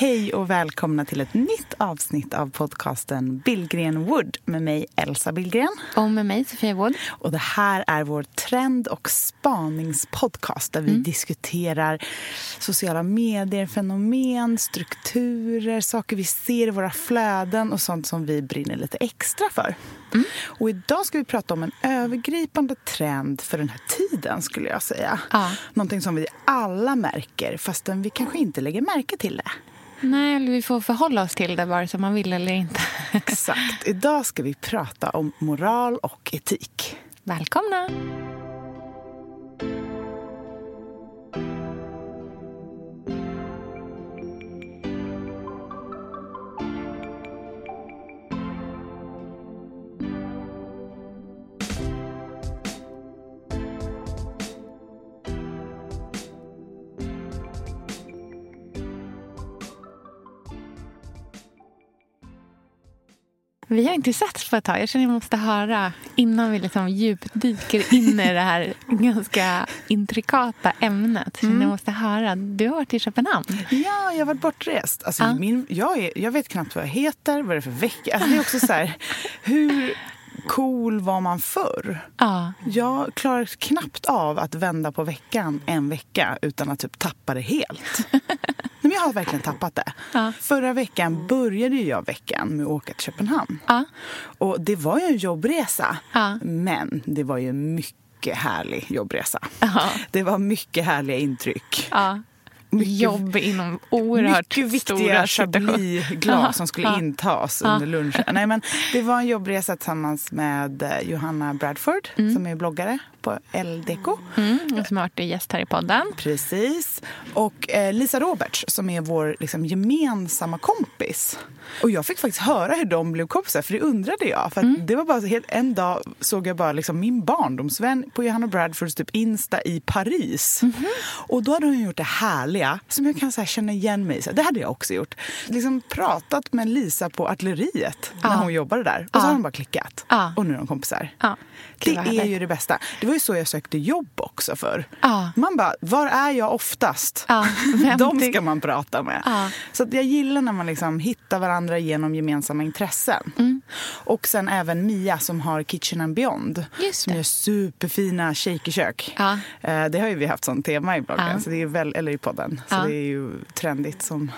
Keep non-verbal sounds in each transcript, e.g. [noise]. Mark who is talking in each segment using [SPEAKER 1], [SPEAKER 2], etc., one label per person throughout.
[SPEAKER 1] Hej och välkomna till ett nytt avsnitt av podcasten Billgren Wood med mig Elsa Billgren.
[SPEAKER 2] Och med mig Sofia Wood.
[SPEAKER 1] Och det här är vår trend och spaningspodcast där vi
[SPEAKER 2] Mm.
[SPEAKER 1] diskuterar sociala medier, fenomen, strukturer, saker vi ser i våra flöden och sånt som vi brinner lite extra för.
[SPEAKER 2] Mm.
[SPEAKER 1] Och idag ska vi prata om en övergripande trend för den här tiden skulle jag säga.
[SPEAKER 2] Ja.
[SPEAKER 1] Någonting som vi alla märker fastän vi kanske inte lägger märke till det.
[SPEAKER 2] Nej, vi får förhålla oss till det vare sig man vill eller inte. [laughs]
[SPEAKER 1] Exakt. Idag ska vi prata om moral och etik.
[SPEAKER 2] Välkomna! Vi har inte setts på ett tag. Jag känner att jag måste höra innan vi liksom djupdyker in i det här [laughs] ganska intrikata ämnet. Jag att jag måste höra. Du har varit i Köpenhamn.
[SPEAKER 1] Ja, jag har varit bortrest. Alltså,
[SPEAKER 2] Ja.
[SPEAKER 1] min, jag, är, jag vet knappt vad jag heter, vad det är för vecka. Alltså, det är också så här, hur cool var man förr?
[SPEAKER 2] Ja.
[SPEAKER 1] Jag klarar knappt av att vända på veckan en vecka utan att typ tappa det helt. [laughs] Men jag har verkligen tappat det.
[SPEAKER 2] Ja.
[SPEAKER 1] Förra veckan började ju jag veckan med att åka till Köpenhamn.
[SPEAKER 2] Ja.
[SPEAKER 1] Och det var ju en jobbresa.
[SPEAKER 2] Ja.
[SPEAKER 1] Men det var ju en mycket härlig jobbresa. Det var mycket härliga intryck. Mycket-
[SPEAKER 2] Jobb inom oerhört
[SPEAKER 1] mycket
[SPEAKER 2] stora
[SPEAKER 1] viktiga
[SPEAKER 2] situationer.
[SPEAKER 1] chablisglas som skulle
[SPEAKER 2] Ja.
[SPEAKER 1] intas under lunchen. Nej, men det var en jobbresa tillsammans med eh, Johanna Bradford som är bloggare på LDK.
[SPEAKER 2] Mm, som har varit gäst här i podden.
[SPEAKER 1] Precis. Och eh, Lisa Roberts som är vår liksom, gemensamma kompis. Och jag fick faktiskt höra hur de blev kompisar, för det undrade jag. För att det var bara helt, en dag såg jag bara liksom min barndomsvän på Johanna Bradfords typ Insta i Paris. Och då hade hon gjort det härliga, som jag kan så här, känna igen mig i. Det hade jag också gjort. Liksom pratat med Lisa på artilleriet när hon jobbade där. Och så har de bara klickat.
[SPEAKER 2] Ja.
[SPEAKER 1] Och nu är de kompisar. Det
[SPEAKER 2] vad
[SPEAKER 1] är ju det bästa. Det var ju så jag sökte jobb också för.
[SPEAKER 2] Ja.
[SPEAKER 1] Man bara, var är jag oftast? [laughs]
[SPEAKER 2] Vem
[SPEAKER 1] De ska man prata med.
[SPEAKER 2] Ja.
[SPEAKER 1] Så jag gillar när man liksom hittar varandra genom gemensamma intressen.
[SPEAKER 2] Mm.
[SPEAKER 1] Och sen även Mia som har Kitchen and Beyond. Som gör superfina shakerkök.
[SPEAKER 2] Ja.
[SPEAKER 1] Eh, Det har ju vi haft som tema i bloggen, så det är väl, eller i podden. Så det är ju trendigt som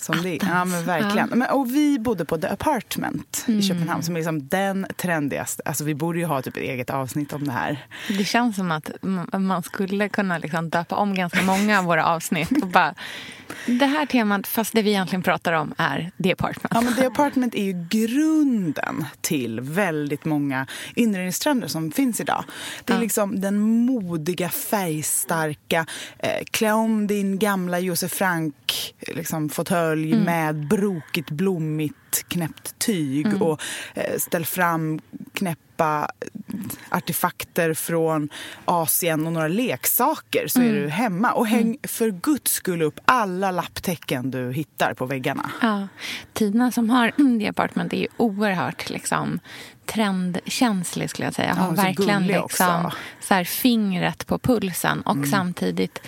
[SPEAKER 1] som det. Ja, men verkligen. Men, och vi bodde på The Apartment
[SPEAKER 2] Mm.
[SPEAKER 1] i Köpenhamn som är liksom den trendigaste. Alltså vi borde ju ha typ ett eget avsnitt om det här.
[SPEAKER 2] Det känns som att man skulle kunna liksom döpa om ganska många av våra avsnitt. Och bara, det här temat, fast det vi egentligen pratar om är The Apartment.
[SPEAKER 1] Ja, men The Apartment är ju grunden till väldigt många inredningstrender som finns idag. Det är
[SPEAKER 2] Ja.
[SPEAKER 1] liksom den modiga, färgstarka, eh, klä om din gamla Josef Frank liksom, fåtölj
[SPEAKER 2] Mm.
[SPEAKER 1] med brokigt, blommigt, knäppt tyg
[SPEAKER 2] Mm.
[SPEAKER 1] och eh, ställ fram knäppa artefakter från Asien och några leksaker så
[SPEAKER 2] Mm.
[SPEAKER 1] är du hemma. Och häng för guds skull upp alla lapptäcken du hittar på väggarna.
[SPEAKER 2] Ja. Tina som har The Apartment är ju oerhört liksom, trendkänslig skulle jag säga.
[SPEAKER 1] Ja,
[SPEAKER 2] Hon
[SPEAKER 1] så
[SPEAKER 2] verkligen liksom, så här, fingret på pulsen och
[SPEAKER 1] Mm.
[SPEAKER 2] samtidigt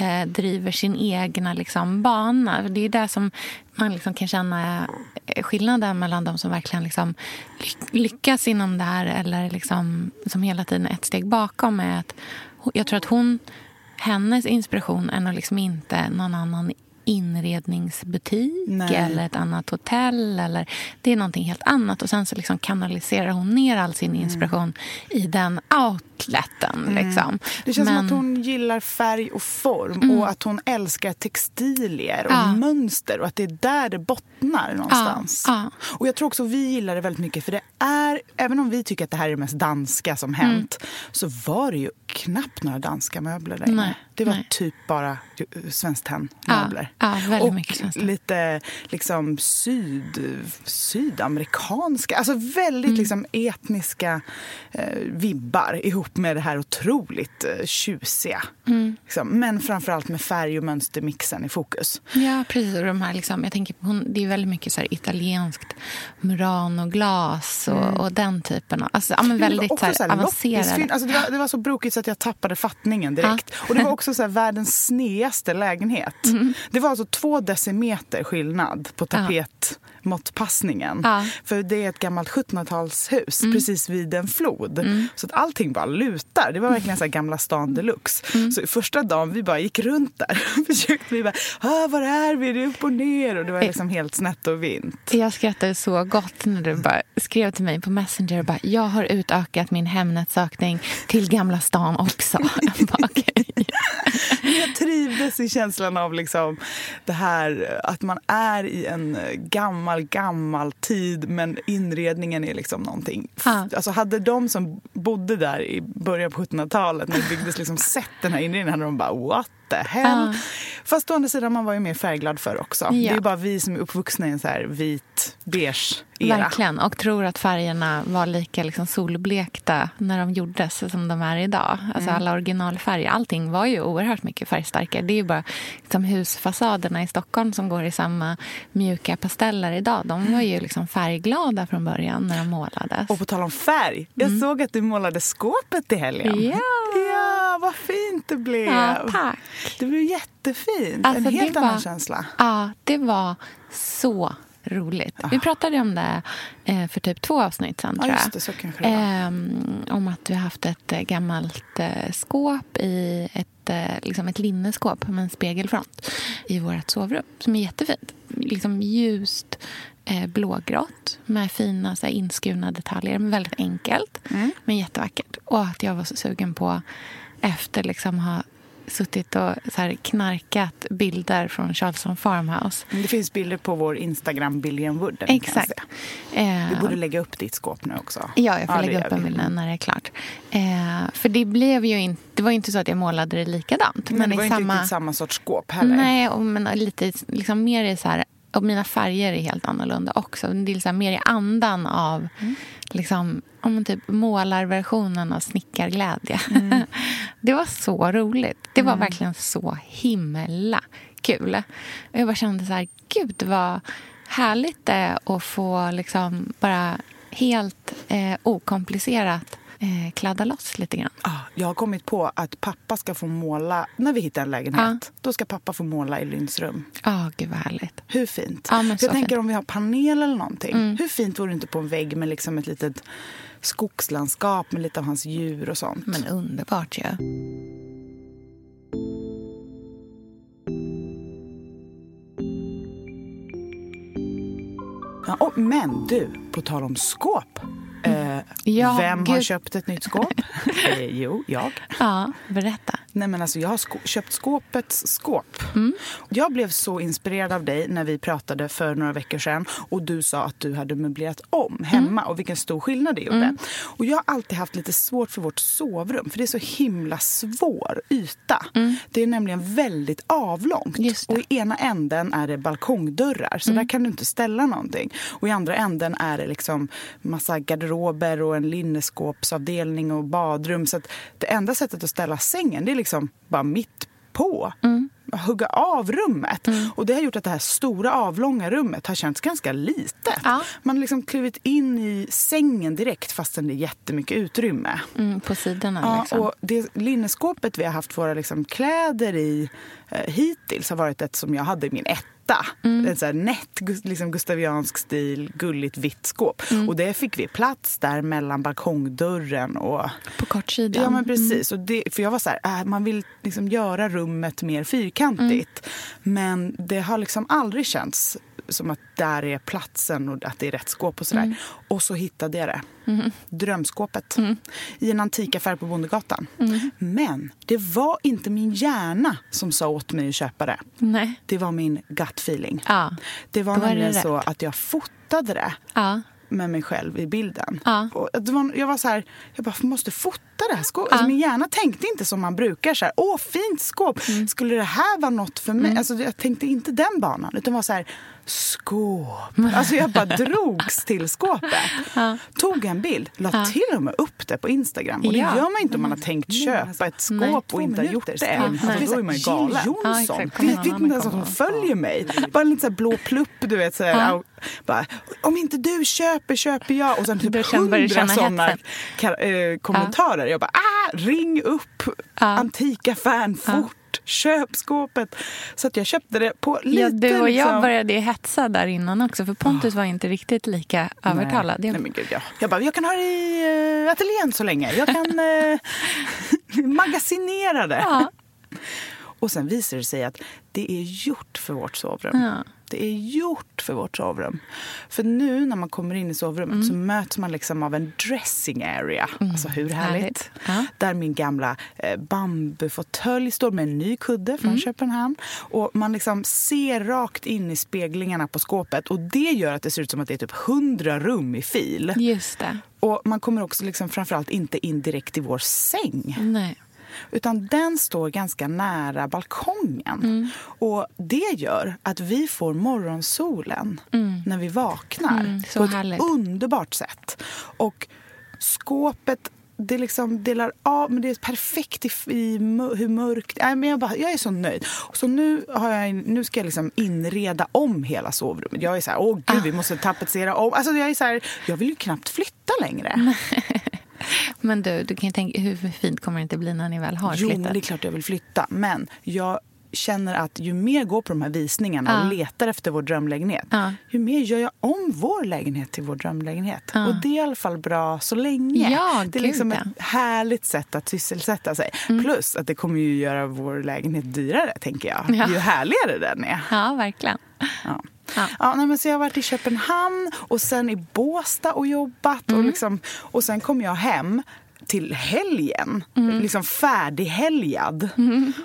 [SPEAKER 2] eh, driver sin egna liksom, bana. Det är där som man liksom kan känna eh, skillnaden mellan de som verkligen liksom lyckas inom det här eller liksom, som hela tiden är ett steg bakom. Är att, jag tror att hon, hennes inspiration är nog liksom inte någon annan inredningsbutik
[SPEAKER 1] Nej.
[SPEAKER 2] eller ett annat hotell. Eller, det är någonting helt annat. Och Sen så liksom kanaliserar hon ner all sin inspiration i den outleten. Liksom.
[SPEAKER 1] Det känns
[SPEAKER 2] Men-
[SPEAKER 1] som att hon gillar färg och form och att hon älskar textilier och
[SPEAKER 2] Ja.
[SPEAKER 1] mönster och att det är där det bottnar någonstans.
[SPEAKER 2] Ja,
[SPEAKER 1] Och jag tror också vi gillar det väldigt mycket för det är, även om vi tycker att det här är det mest danska som hänt, så var det ju knappt några danska möbler längre.
[SPEAKER 2] Nej,
[SPEAKER 1] det var
[SPEAKER 2] nej.
[SPEAKER 1] typ bara eh, Svenskt Tenn-möbler.
[SPEAKER 2] Ja, ja, väldigt
[SPEAKER 1] och
[SPEAKER 2] mycket Svenskt Tenn.
[SPEAKER 1] lite liksom syd, sydamerikanska, alltså väldigt
[SPEAKER 2] Mm.
[SPEAKER 1] liksom etniska eh, vibbar ihop med det här otroligt eh, tjusiga.
[SPEAKER 2] Mm.
[SPEAKER 1] Liksom. Men framförallt med färg och mönstermixen i fokus.
[SPEAKER 2] Ja, precis. Och de här, liksom, jag tänker, på det är väldigt mycket så här italienskt Murano-glas och, och den typen av... Alltså, ja, men
[SPEAKER 1] Mm.
[SPEAKER 2] Väldigt så här, avancerade.
[SPEAKER 1] Alltså det, var, det var så brokigt så att jag tappade fattningen direkt. Och det var [laughs] också så här världens sneaste lägenhet.
[SPEAKER 2] Mm.
[SPEAKER 1] Det var alltså två decimeter skillnad på tapetmåttpassningen.
[SPEAKER 2] Ja.
[SPEAKER 1] För det är ett gammalt 1700-talshus
[SPEAKER 2] Mm.
[SPEAKER 1] precis vid en flod. Så att allting bara lutar. Det var verkligen så här Gamla stan deluxe.
[SPEAKER 2] Mm.
[SPEAKER 1] Så första dagen vi bara gick runt där [laughs] försökte vi bara, ah, var är vi? Det är upp och ner. Och det var liksom helt snett och vint.
[SPEAKER 2] Jag skrattade så gott när du bara skrev till mig på Messenger och bara, jag har utökat min Hemnet-sökning till Gamla stan också. [laughs] Jag bara.
[SPEAKER 1] Men [laughs] jag trivdes i känslan av liksom det här att man är i en gammal, gammal tid men inredningen är liksom någonting.
[SPEAKER 2] Ja.
[SPEAKER 1] Alltså hade de som bodde där i början på 1700-talet när det byggdes liksom sett den här inredningen hade de bara what the hell.
[SPEAKER 2] Ja.
[SPEAKER 1] Fast å andra sidan man var ju mer färgglad för också. Det
[SPEAKER 2] Ja.
[SPEAKER 1] är bara vi som är uppvuxna i en så här vit, beige era.
[SPEAKER 2] Verkligen. Och tror att färgerna var lika liksom solblekta när de gjordes som de är idag. Alltså alla originalfärger. Allting var ju oerhört mycket färgstarkare. Det är ju bara liksom husfasaderna i Stockholm som går i samma mjuka pasteller idag. De var ju liksom färgglada från början när de målades.
[SPEAKER 1] Och på tal om färg, jag såg att du målade skåpet i helgen.
[SPEAKER 2] Mm. Ja.
[SPEAKER 1] Ja, vad fint det blev.
[SPEAKER 2] Ja, tack.
[SPEAKER 1] Det blev jättefint.
[SPEAKER 2] Alltså,
[SPEAKER 1] en helt annan
[SPEAKER 2] var-
[SPEAKER 1] känsla.
[SPEAKER 2] Ja, det var så roligt. Vi pratade om det eh, för typ två avsnitt sen, tror jag.
[SPEAKER 1] det, så kanske det var.
[SPEAKER 2] Ehm, om att vi har haft ett eh, gammalt eh, skåp i ett, eh, liksom ett linneskåp med en spegelfront i vårt sovrum som är jättefint. Liksom ljust eh, blågrått med fina så här, inskurna detaljer. Men väldigt enkelt,
[SPEAKER 1] Mm.
[SPEAKER 2] men jättevackert. Och att jag var så sugen på, efter liksom ha suttit och så här, knarkat bilder från Charleston Farmhouse.
[SPEAKER 1] Det finns bilder på vår Instagram, Billion Wood. där ni kan
[SPEAKER 2] Exakt.
[SPEAKER 1] se.
[SPEAKER 2] Eh,
[SPEAKER 1] borde lägga upp ditt skåp nu också.
[SPEAKER 2] Ja, jag får
[SPEAKER 1] det
[SPEAKER 2] lägga upp en bild när det är klart. Eh, för det blev ju inte, det var ju inte så att jag målade det likadant.
[SPEAKER 1] Men, det
[SPEAKER 2] i
[SPEAKER 1] var inte
[SPEAKER 2] samma,
[SPEAKER 1] riktigt samma sorts skåp heller.
[SPEAKER 2] Nej, och, men lite liksom mer i så här, och mina färger är helt annorlunda också. Det är här, mer i andan av
[SPEAKER 1] Mm.
[SPEAKER 2] Liksom, om typ målarversionen av snickarglädje.
[SPEAKER 1] Mm. [laughs]
[SPEAKER 2] det var så roligt. Det var verkligen så himla kul. Jag bara kände så här, gud vad härligt det är att få liksom bara helt eh, okomplicerat eh, kladda loss lite grann.
[SPEAKER 1] Ah, Jag har kommit på att pappa ska få måla, när vi hittar en lägenhet, då ska pappa få måla i Lynns rum.
[SPEAKER 2] Ja, gud vad härligt.
[SPEAKER 1] Hur fint? För jag tänker
[SPEAKER 2] fint. Mm.
[SPEAKER 1] om vi har panel eller någonting. Hur fint vore det inte på en vägg med liksom ett litet skogslandskap med lite av hans djur och sånt.
[SPEAKER 2] Men underbart ju. Ja.
[SPEAKER 1] Ja, och, men du, på tal om skåp. Eh,
[SPEAKER 2] Ja,
[SPEAKER 1] vem har
[SPEAKER 2] gud.
[SPEAKER 1] köpt ett nytt skåp? [laughs] eh, jo, jag.
[SPEAKER 2] ja, berätta.
[SPEAKER 1] Nej, men alltså, jag har sko- köpt skåpets skåp.
[SPEAKER 2] Mm.
[SPEAKER 1] Jag blev så inspirerad av dig när vi pratade för några veckor sedan och du sa att du hade möblerat om hemma
[SPEAKER 2] Mm.
[SPEAKER 1] och vilken stor skillnad det gjorde. Och jag har alltid haft lite svårt för vårt sovrum för det är så himla svår yta. Det är nämligen väldigt avlångt
[SPEAKER 2] Mm. Mm.
[SPEAKER 1] och i ena änden är det balkongdörrar så där kan du inte ställa någonting. Och i andra änden är det liksom massa garderober och en linneskåpsavdelning och badrum. Så att det enda sättet att ställa sängen det är liksom bara mitt på.
[SPEAKER 2] Mm.
[SPEAKER 1] Hugga av rummet. Och det har gjort att det här stora avlånga rummet har känts ganska litet.
[SPEAKER 2] Ja.
[SPEAKER 1] Man har liksom klivit in i sängen direkt fastän det är jättemycket utrymme.
[SPEAKER 2] Mm, på sidorna
[SPEAKER 1] Ja,
[SPEAKER 2] liksom.
[SPEAKER 1] och det linneskåpet vi har haft våra liksom kläder i eh, hittills har varit ett som jag hade i min etta vita. Ett så här nätt liksom gustaviansk stil, gulligt vitt skåp. Och det fick vi plats där mellan balkongdörren och...
[SPEAKER 2] På kortsidan.
[SPEAKER 1] Ja men precis. Och det, för jag var så här, äh, man vill liksom göra rummet mer fyrkantigt. Men det har liksom aldrig känts som att där är platsen och att det är rätt skåp och sådär. Och så hittade jag det. Drömskåpet. I en antikaffär på Bondegatan. Men det var inte min hjärna som sa åt mig att köpa det.
[SPEAKER 2] Nej.
[SPEAKER 1] Det var min gut feeling.
[SPEAKER 2] Ja.
[SPEAKER 1] Det var
[SPEAKER 2] Då är det
[SPEAKER 1] nämligen så att jag fotade det
[SPEAKER 2] Ja.
[SPEAKER 1] Med mig själv i bilden.
[SPEAKER 2] Ja.
[SPEAKER 1] Var, jag var så här, jag bara måste fota det här skåpet. Alltså, min hjärna tänkte inte som man brukar. Så här, Åh, fint skåp!
[SPEAKER 2] Mm.
[SPEAKER 1] Skulle det här vara något för mig? Alltså, jag tänkte inte den banan. Utan var så här, skåp. Alltså jag bara [laughs] drogs till skåpet. Tog en bild, la till och med upp det på Instagram. Och det
[SPEAKER 2] Ja.
[SPEAKER 1] gör man inte om man har tänkt köpa ett skåp
[SPEAKER 2] Nej.
[SPEAKER 1] och inte har gjort det än.
[SPEAKER 2] Nej.
[SPEAKER 1] Alltså, då är man ju galen.
[SPEAKER 2] Ja, exakt.
[SPEAKER 1] Jag vet
[SPEAKER 2] någon
[SPEAKER 1] inte ens att hon följer mig. Bara en liten så här blå plupp, du vet. Så här,
[SPEAKER 2] Ja.
[SPEAKER 1] bara, om inte du köper, köper jag. Och sen typ hundra sådana eh, kommentarer. Jag bara, ah, ring upp
[SPEAKER 2] Ja.
[SPEAKER 1] Antika-fan fort. Köp skåpet. Så att jag köpte det på lite...
[SPEAKER 2] Ja, du och jag
[SPEAKER 1] liksom,
[SPEAKER 2] började hetsa där innan också för Pontus var inte riktigt lika övertalad.
[SPEAKER 1] Nej,
[SPEAKER 2] Jag-
[SPEAKER 1] nej gud, ja. Jag bara, jag kan ha det i uh, ateljén så länge. Jag kan uh, [laughs] magasinera det.
[SPEAKER 2] Ja.
[SPEAKER 1] Och sen visar det sig att det är gjort för vårt sovrum.
[SPEAKER 2] Ja.
[SPEAKER 1] Det är gjort för vårt sovrum. För nu när man kommer in i sovrummet så möts man liksom av en dressing area. Alltså hur härligt?
[SPEAKER 2] Härligt. Ja.
[SPEAKER 1] Där min gamla eh, bambufåtölj står med en ny kudde från Köpenhamn. Och man liksom ser rakt in i speglingarna på skåpet. Och det gör att det ser ut som att det är typ hundra rum i fil.
[SPEAKER 2] Just det.
[SPEAKER 1] Och man kommer också liksom framförallt inte in direkt i vår säng.
[SPEAKER 2] Nej.
[SPEAKER 1] Utan den står ganska nära balkongen.
[SPEAKER 2] Mm.
[SPEAKER 1] Och det gör att vi får morgonsolen när vi vaknar.
[SPEAKER 2] Mm,
[SPEAKER 1] på ett
[SPEAKER 2] härligt.
[SPEAKER 1] underbart sätt. Och skåpet det liksom delar av, men det är perfekt i, i hur mörkt... Nej, men jag, bara, jag är så nöjd. Så nu, har jag, nu ska jag liksom inreda om hela sovrummet. Jag är så här, åh gud, vi måste tapetsera om. Alltså, jag, är så här, jag vill ju knappt flytta längre. [laughs]
[SPEAKER 2] Men du, du kan ju tänka, hur fint kommer det inte bli när ni väl har
[SPEAKER 1] Jo,
[SPEAKER 2] flyttat?
[SPEAKER 1] det är klart jag vill flytta. Men jag känner att ju mer jag går på de här visningarna
[SPEAKER 2] Ja.
[SPEAKER 1] och letar efter vår drömlägenhet,
[SPEAKER 2] Ja.
[SPEAKER 1] ju mer gör jag om vår lägenhet till vår drömlägenhet.
[SPEAKER 2] Ja.
[SPEAKER 1] Och det är i alla fall bra så länge.
[SPEAKER 2] Ja,
[SPEAKER 1] det är liksom.
[SPEAKER 2] Mm.
[SPEAKER 1] ett härligt sätt att sysselsätta sig. Plus att det kommer ju göra vår lägenhet dyrare, tänker jag.
[SPEAKER 2] Ja.
[SPEAKER 1] Ju härligare den är.
[SPEAKER 2] Ja, verkligen.
[SPEAKER 1] Ja.
[SPEAKER 2] Ja.
[SPEAKER 1] Nej, men så jag har varit i Köpenhamn och sen i Båstad och jobbat.
[SPEAKER 2] Mm.
[SPEAKER 1] Och, liksom, och sen kom jag hem till helgen,
[SPEAKER 2] Mm.
[SPEAKER 1] liksom färdighelgad.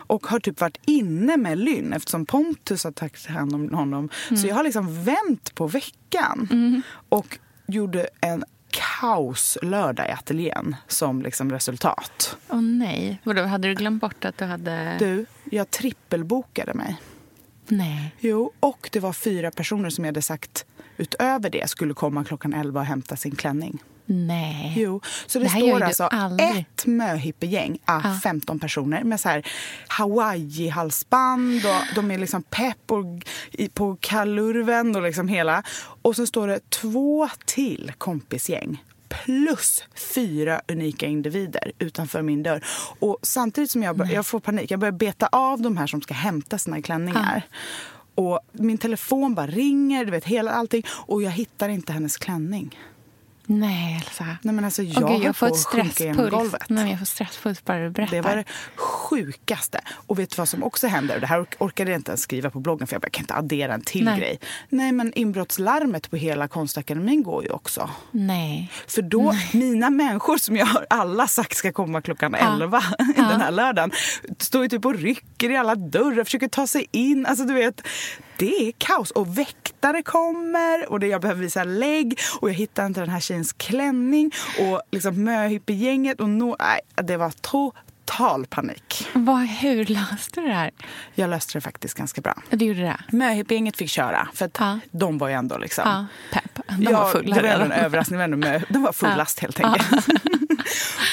[SPEAKER 1] Och har typ varit inne med Lynn eftersom Pontus har tagit hand om honom.
[SPEAKER 2] Mm.
[SPEAKER 1] Så jag har liksom vänt på veckan. Och gjorde en kaoslördag i ateljén som liksom resultat.
[SPEAKER 2] Åh nej. Vadå, hade du glömt bort att du hade...
[SPEAKER 1] Du, jag trippelbokade mig.
[SPEAKER 2] Nej.
[SPEAKER 1] Jo, och det var fyra personer som jag hade sagt utöver det skulle komma klockan 11 och hämta sin klänning.
[SPEAKER 2] Nej.
[SPEAKER 1] Jo, så det,
[SPEAKER 2] Det
[SPEAKER 1] står alltså
[SPEAKER 2] aldrig.
[SPEAKER 1] ett möhippegäng, ah, 15 personer med så här Hawaii-halsband och de är liksom pepp och, på kallurven och liksom hela. Och så står det två till kompisgäng plus fyra unika individer utanför min dörr. Och samtidigt som jag, bör, jag får panik, jag börjar beta av de här som ska hämta sina klänningar. Och min telefon bara ringer, du vet, hela allting. Och jag hittar inte hennes klänning.
[SPEAKER 2] Nej, Elsa.
[SPEAKER 1] Nej men alltså jag
[SPEAKER 2] Gud,
[SPEAKER 1] höll
[SPEAKER 2] jag får ett stresspuls. Nej, jag får stresspuls bara du berättar.
[SPEAKER 1] Det var det sjukaste. Och vet du vad som också händer? Det här ork- orkade jag inte ens skriva på bloggen för jag bara, jag kan inte addera en till
[SPEAKER 2] Nej.
[SPEAKER 1] grej. Nej men inbrottslarmet på hela Konstakademin går ju också.
[SPEAKER 2] Nej.
[SPEAKER 1] För då, [laughs] mina människor som jag har alla sagt ska komma klockan
[SPEAKER 2] Ja.
[SPEAKER 1] 11 [laughs] den här lördagen står ju typ och rycker i alla dörrar, försöker ta sig in. Alltså du vet, det är kaos. Och väktare kommer och det jag behöver visa lägg och jag hittar inte den här tjejens klänning och liksom möhippegänget och no, nej, det var total panik.
[SPEAKER 2] Vad, hur löste du det här?
[SPEAKER 1] Jag löste det faktiskt ganska bra.
[SPEAKER 2] Du gjorde det?
[SPEAKER 1] Möhippegänget fick köra för att
[SPEAKER 2] Ja.
[SPEAKER 1] de var ju ändå liksom
[SPEAKER 2] Ja, pepp. De
[SPEAKER 1] ja,
[SPEAKER 2] var fulla
[SPEAKER 1] det var en överraskning. De var, fullast
[SPEAKER 2] Ja.
[SPEAKER 1] helt enkelt.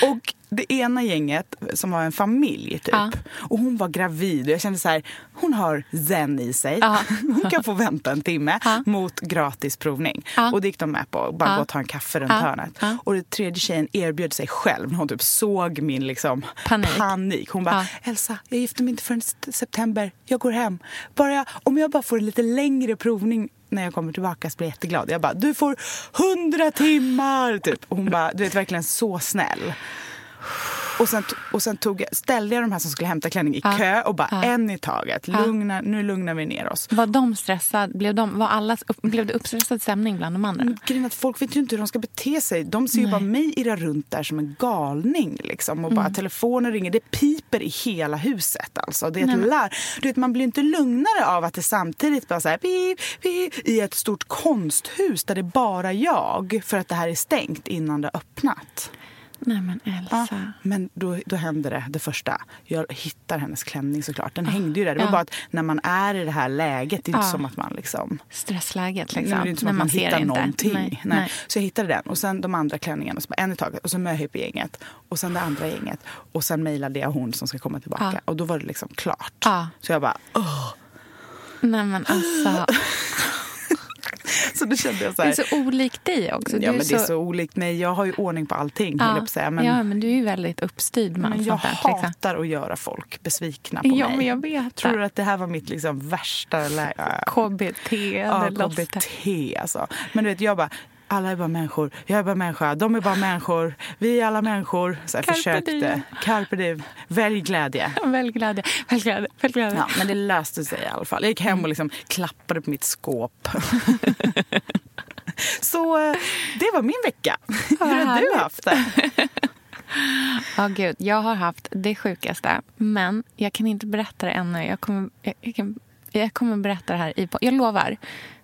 [SPEAKER 1] Och det ena gänget som var en familj typ.
[SPEAKER 2] Ja.
[SPEAKER 1] Och hon var gravid och jag kände så här, hon har zen i sig.
[SPEAKER 2] Ja. [laughs]
[SPEAKER 1] Hon kan få vänta en timme
[SPEAKER 2] Ja.
[SPEAKER 1] mot gratis provning. Och det gick de med på. Bara gå och ta en kaffe runt hörnet. Och den tredje tjejen erbjöd sig själv när hon typ såg min liksom
[SPEAKER 2] Panik.
[SPEAKER 1] panik. Hon bara. Elsa, jag gifter mig inte förrän september. Jag går hem. Bara, om jag bara får en lite längre provning när jag kommer tillbaka så blir jag jätteglad. Jag bara, du får hundra timmar! Typ. Och hon bara, du vet verkligen så snäll. Och sen, och sen tog jag, ställde jag de här som skulle hämta klänning i
[SPEAKER 2] Ja.
[SPEAKER 1] kö och bara
[SPEAKER 2] Ja.
[SPEAKER 1] en i taget. Lugna, nu lugnar vi ner oss.
[SPEAKER 2] Var de stressade? Blev, de, var alla, blev det uppstressad stämning bland de andra?
[SPEAKER 1] Grejen är att folk vet ju inte hur de ska bete sig. De ser ju
[SPEAKER 2] Nej.
[SPEAKER 1] bara mig irra runt där som en galning. Liksom. Och bara telefonen ringer. Det piper i hela huset. Alltså. Det är ett larm. Du vet, man blir inte lugnare av att det samtidigt bara så här, pip, pip, i ett stort konsthus där det är bara jag. För att det här är stängt innan det har öppnat.
[SPEAKER 2] Nej men Elsa.
[SPEAKER 1] Ja, men då, då händer det, det första. Jag hittar hennes klänning såklart. Den hängde ju där. Det var
[SPEAKER 2] Ja.
[SPEAKER 1] bara att när man är i det här läget, det är inte
[SPEAKER 2] Ja.
[SPEAKER 1] som att man liksom...
[SPEAKER 2] Stressläget liksom.
[SPEAKER 1] det är inte som
[SPEAKER 2] när
[SPEAKER 1] att man,
[SPEAKER 2] ser
[SPEAKER 1] hittar någonting.
[SPEAKER 2] Nej,
[SPEAKER 1] Nej.
[SPEAKER 2] nej.
[SPEAKER 1] Så jag hittade den och sen de andra klänningarna, så en i taget. Och så möhippie-gänget och sen det andra gänget. Och sen mejlade jag hon som ska komma tillbaka.
[SPEAKER 2] Ja.
[SPEAKER 1] Och då var det liksom klart.
[SPEAKER 2] Ja.
[SPEAKER 1] Så jag bara, åh.
[SPEAKER 2] Nej men alltså. [laughs] [laughs]
[SPEAKER 1] Så då kände jag så
[SPEAKER 2] Det
[SPEAKER 1] här.
[SPEAKER 2] är så olikt dig också. Du
[SPEAKER 1] ja, men det är så olikt mig. Jag har ju ordning på allting, jag på säga. Men,
[SPEAKER 2] ja, men du är ju väldigt uppstyrd med
[SPEAKER 1] men jag
[SPEAKER 2] där. Liksom.
[SPEAKER 1] hatar att göra folk besvikna på
[SPEAKER 2] Ja,
[SPEAKER 1] mig.
[SPEAKER 2] men jag vet
[SPEAKER 1] Tror
[SPEAKER 2] det.
[SPEAKER 1] du att det här var mitt liksom värsta läge?
[SPEAKER 2] KBT.
[SPEAKER 1] Ja,
[SPEAKER 2] det
[SPEAKER 1] KBT alltså. Men du vet, jag bara, alla är bara människor. Jag är bara människa. De är bara [laughs] människor. Vi är alla människor. Så jag
[SPEAKER 2] Carpe
[SPEAKER 1] försökte.
[SPEAKER 2] diem.
[SPEAKER 1] Carpe diem. Välj glädje. [laughs]
[SPEAKER 2] Välj glädje. Välj glädje. Välj glädje.
[SPEAKER 1] Ja, men det löste sig i alla fall. Jag gick hem och liksom klappade på mitt skåp. [laughs] Så eh, det var min vecka. Hur har du haft det?
[SPEAKER 2] Ja, gud. Jag har haft det sjukaste, men jag kan inte berätta det ännu. Jag kommer, jag, jag, jag kommer berätta det här i. Jag lovar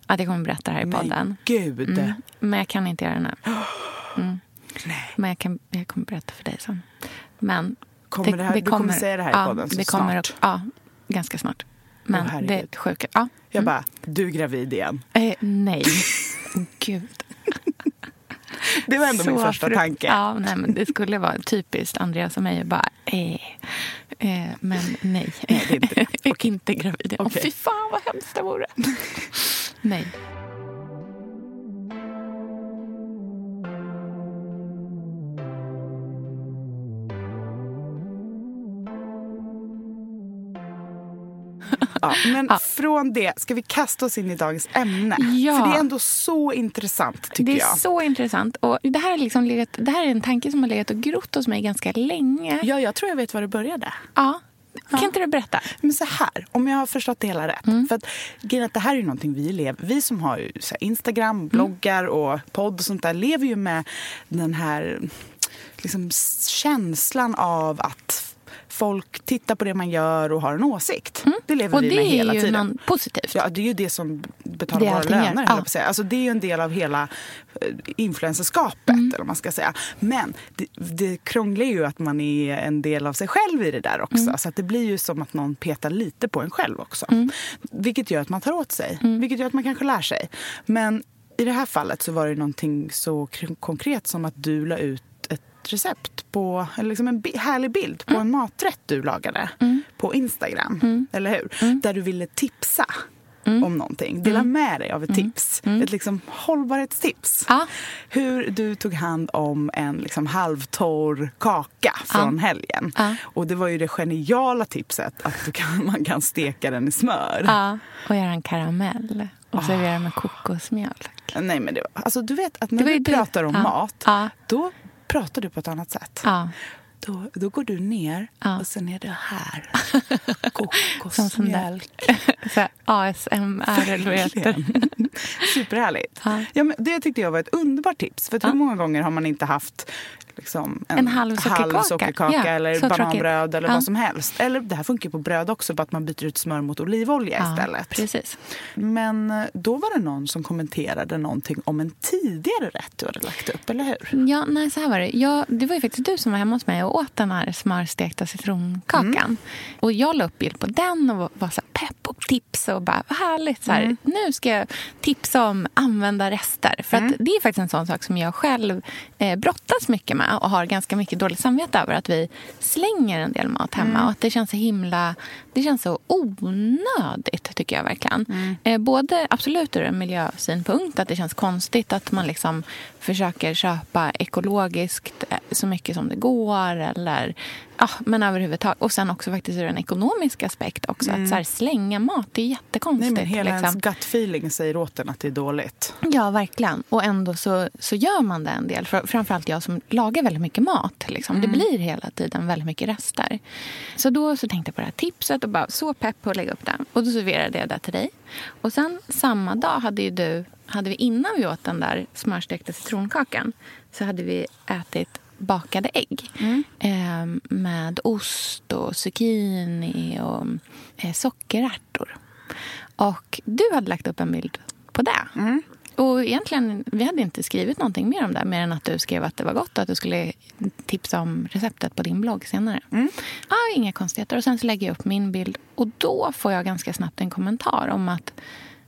[SPEAKER 2] att jag kommer berätta det här i podden.
[SPEAKER 1] Men gud.
[SPEAKER 2] Mm. Men jag kan inte göra det nu. [gasps] Mm. Men jag, kan, jag kommer berätta för dig sen. Men
[SPEAKER 1] Kommer det här- du kommer säga det här i
[SPEAKER 2] ja,
[SPEAKER 1] podden så
[SPEAKER 2] det kommer,
[SPEAKER 1] snart?
[SPEAKER 2] Ja, ganska snart. Men
[SPEAKER 1] herregud.
[SPEAKER 2] det är sjuka. Ja.
[SPEAKER 1] Jag bara, du är gravid igen.
[SPEAKER 2] Eh, nej. [laughs] Gud.
[SPEAKER 1] Det var ändå min
[SPEAKER 2] Så
[SPEAKER 1] första
[SPEAKER 2] frukt-
[SPEAKER 1] tanke.
[SPEAKER 2] Ja, nej, men det skulle vara typiskt Andreas och mig att bara... Eh, eh, men nej.
[SPEAKER 1] Nej, det är inte det. [laughs]
[SPEAKER 2] Och inte gravid. Åh,
[SPEAKER 1] Okej.
[SPEAKER 2] fy fan vad hemskt det vore. Nej.
[SPEAKER 1] Ja, men
[SPEAKER 2] Ja.
[SPEAKER 1] från det ska vi kasta oss in i dagens ämne.
[SPEAKER 2] Ja.
[SPEAKER 1] För det är ändå så intressant tycker
[SPEAKER 2] Det är
[SPEAKER 1] jag.
[SPEAKER 2] så intressant. Och det, här är liksom legat, det här är en tanke som har legat och grott hos mig ganska länge.
[SPEAKER 1] Ja, jag tror jag vet var det började.
[SPEAKER 2] Ja. Kan inte du berätta?
[SPEAKER 1] Men så här, om jag har förstått det hela rätt.
[SPEAKER 2] Mm.
[SPEAKER 1] För att, det här är ju någonting vi lever... Vi som har här
[SPEAKER 2] Mm.
[SPEAKER 1] Instagram, bloggar och podd och sånt där lever ju med den här liksom, känslan av att folk tittar på det man gör och har en åsikt. Det lever
[SPEAKER 2] Mm. Och
[SPEAKER 1] vi
[SPEAKER 2] det
[SPEAKER 1] med
[SPEAKER 2] är
[SPEAKER 1] hela
[SPEAKER 2] ju
[SPEAKER 1] tiden.
[SPEAKER 2] något positivt.
[SPEAKER 1] Ja, det är ju det som betalar
[SPEAKER 2] Det är
[SPEAKER 1] våra löner.
[SPEAKER 2] Ja.
[SPEAKER 1] säga. Alltså, det är ju en del av hela eh, influencerskapet.
[SPEAKER 2] Mm.
[SPEAKER 1] Eller man ska säga. Men det, det krångliga är ju att man är en del av sig själv i det där också.
[SPEAKER 2] Mm.
[SPEAKER 1] Så att det blir ju som att någon petar lite på en själv också. Vilket gör att man tar åt sig.
[SPEAKER 2] Mm.
[SPEAKER 1] Vilket gör att man kanske lär sig. Men i det här fallet så var det någonting så konkret som att du la ut recept på, eller liksom en härlig bild
[SPEAKER 2] Mm.
[SPEAKER 1] på en maträtt du lagade på Instagram. Eller hur? Där du ville tipsa om någonting. Dela med dig av ett tips. Ett liksom hållbarhetstips.
[SPEAKER 2] Ja.
[SPEAKER 1] Hur du tog hand om en liksom halvtorr kaka från helgen.
[SPEAKER 2] Ja.
[SPEAKER 1] Och det var ju det geniala tipset att kan, man kan steka den i smör.
[SPEAKER 2] Ja, och göra en karamell. Och servera med kokosmjölk.
[SPEAKER 1] Nej men det var, alltså du vet att när du. pratar om mat, då pratar du på ett annat sätt.
[SPEAKER 2] Ja.
[SPEAKER 1] Då, då går du ner
[SPEAKER 2] Ja.
[SPEAKER 1] och sen är det här. [laughs] Kokosmjölk.
[SPEAKER 2] ASMR [laughs] eller vad heter. [laughs]
[SPEAKER 1] Superhärligt.
[SPEAKER 2] Ja.
[SPEAKER 1] Ja, men det tyckte jag var ett underbart tips. För hur många gånger har man inte haft liksom, en,
[SPEAKER 2] En halv sockerkaka.
[SPEAKER 1] sockerkaka
[SPEAKER 2] Ja,
[SPEAKER 1] eller
[SPEAKER 2] så tråkigt.
[SPEAKER 1] bananbröd eller
[SPEAKER 2] Ja.
[SPEAKER 1] vad som helst. Eller det här funkar på bröd också, bara att man byter ut smör mot olivolja
[SPEAKER 2] Ja,
[SPEAKER 1] istället.
[SPEAKER 2] precis.
[SPEAKER 1] Men eh, då var det någon som kommenterade någonting om en tidigare rätt du hade lagt upp, eller hur?
[SPEAKER 2] Ja, nej, så här var det. Jag, det var ju faktiskt du som var hemma hos mig och åt den här smörstekta citronkakan.
[SPEAKER 1] Mm.
[SPEAKER 2] Och jag la upp bild på den och var så här pepp och tips och bara vad härligt. Så här,
[SPEAKER 1] Mm.
[SPEAKER 2] Nu ska jag tipsa om använda rester. För
[SPEAKER 1] Mm.
[SPEAKER 2] att det är faktiskt en sån sak som jag själv eh, brottas mycket med och har ganska mycket dåligt samvete över att vi slänger en del mat hemma.
[SPEAKER 1] Mm.
[SPEAKER 2] Och att det känns så himla, det känns så onödigt tycker jag verkligen.
[SPEAKER 1] Mm.
[SPEAKER 2] Eh, både absolut ur en miljösynpunkt, att det känns konstigt att man liksom försöker köpa ekologiskt eh, så mycket som det går. Eller, ja, men överhuvudtaget. Och sen också faktiskt ur en ekonomisk aspekt också. Att så här, slänga mat, det är
[SPEAKER 1] Nej,
[SPEAKER 2] jättekonstigt.
[SPEAKER 1] men hela
[SPEAKER 2] liksom.
[SPEAKER 1] ens gut feeling säger åt en att det är dåligt.
[SPEAKER 2] Ja, verkligen. Och ändå så, så gör man det en del. För, framförallt jag som lagar väldigt mycket mat. Liksom. Det blir hela tiden väldigt mycket rester. Så då så tänkte jag på det här tipset och bara så pepp på att lägga upp det. Och då serverade jag det till dig. Och sen samma dag hade ju du, hade vi innan vi åt den där smörstekta citronkakan så hade vi ätit bakade ägg eh, med ost och zucchini och eh, sockerärtor. Och du hade lagt upp en bild på det. Och egentligen, vi hade inte skrivit någonting mer om det mer än att du skrev att det var gott och att du skulle tipsa om receptet på din blogg senare. Ah, inga konstigheter. Och sen så lägger jag upp min bild och då får jag ganska snabbt en kommentar om att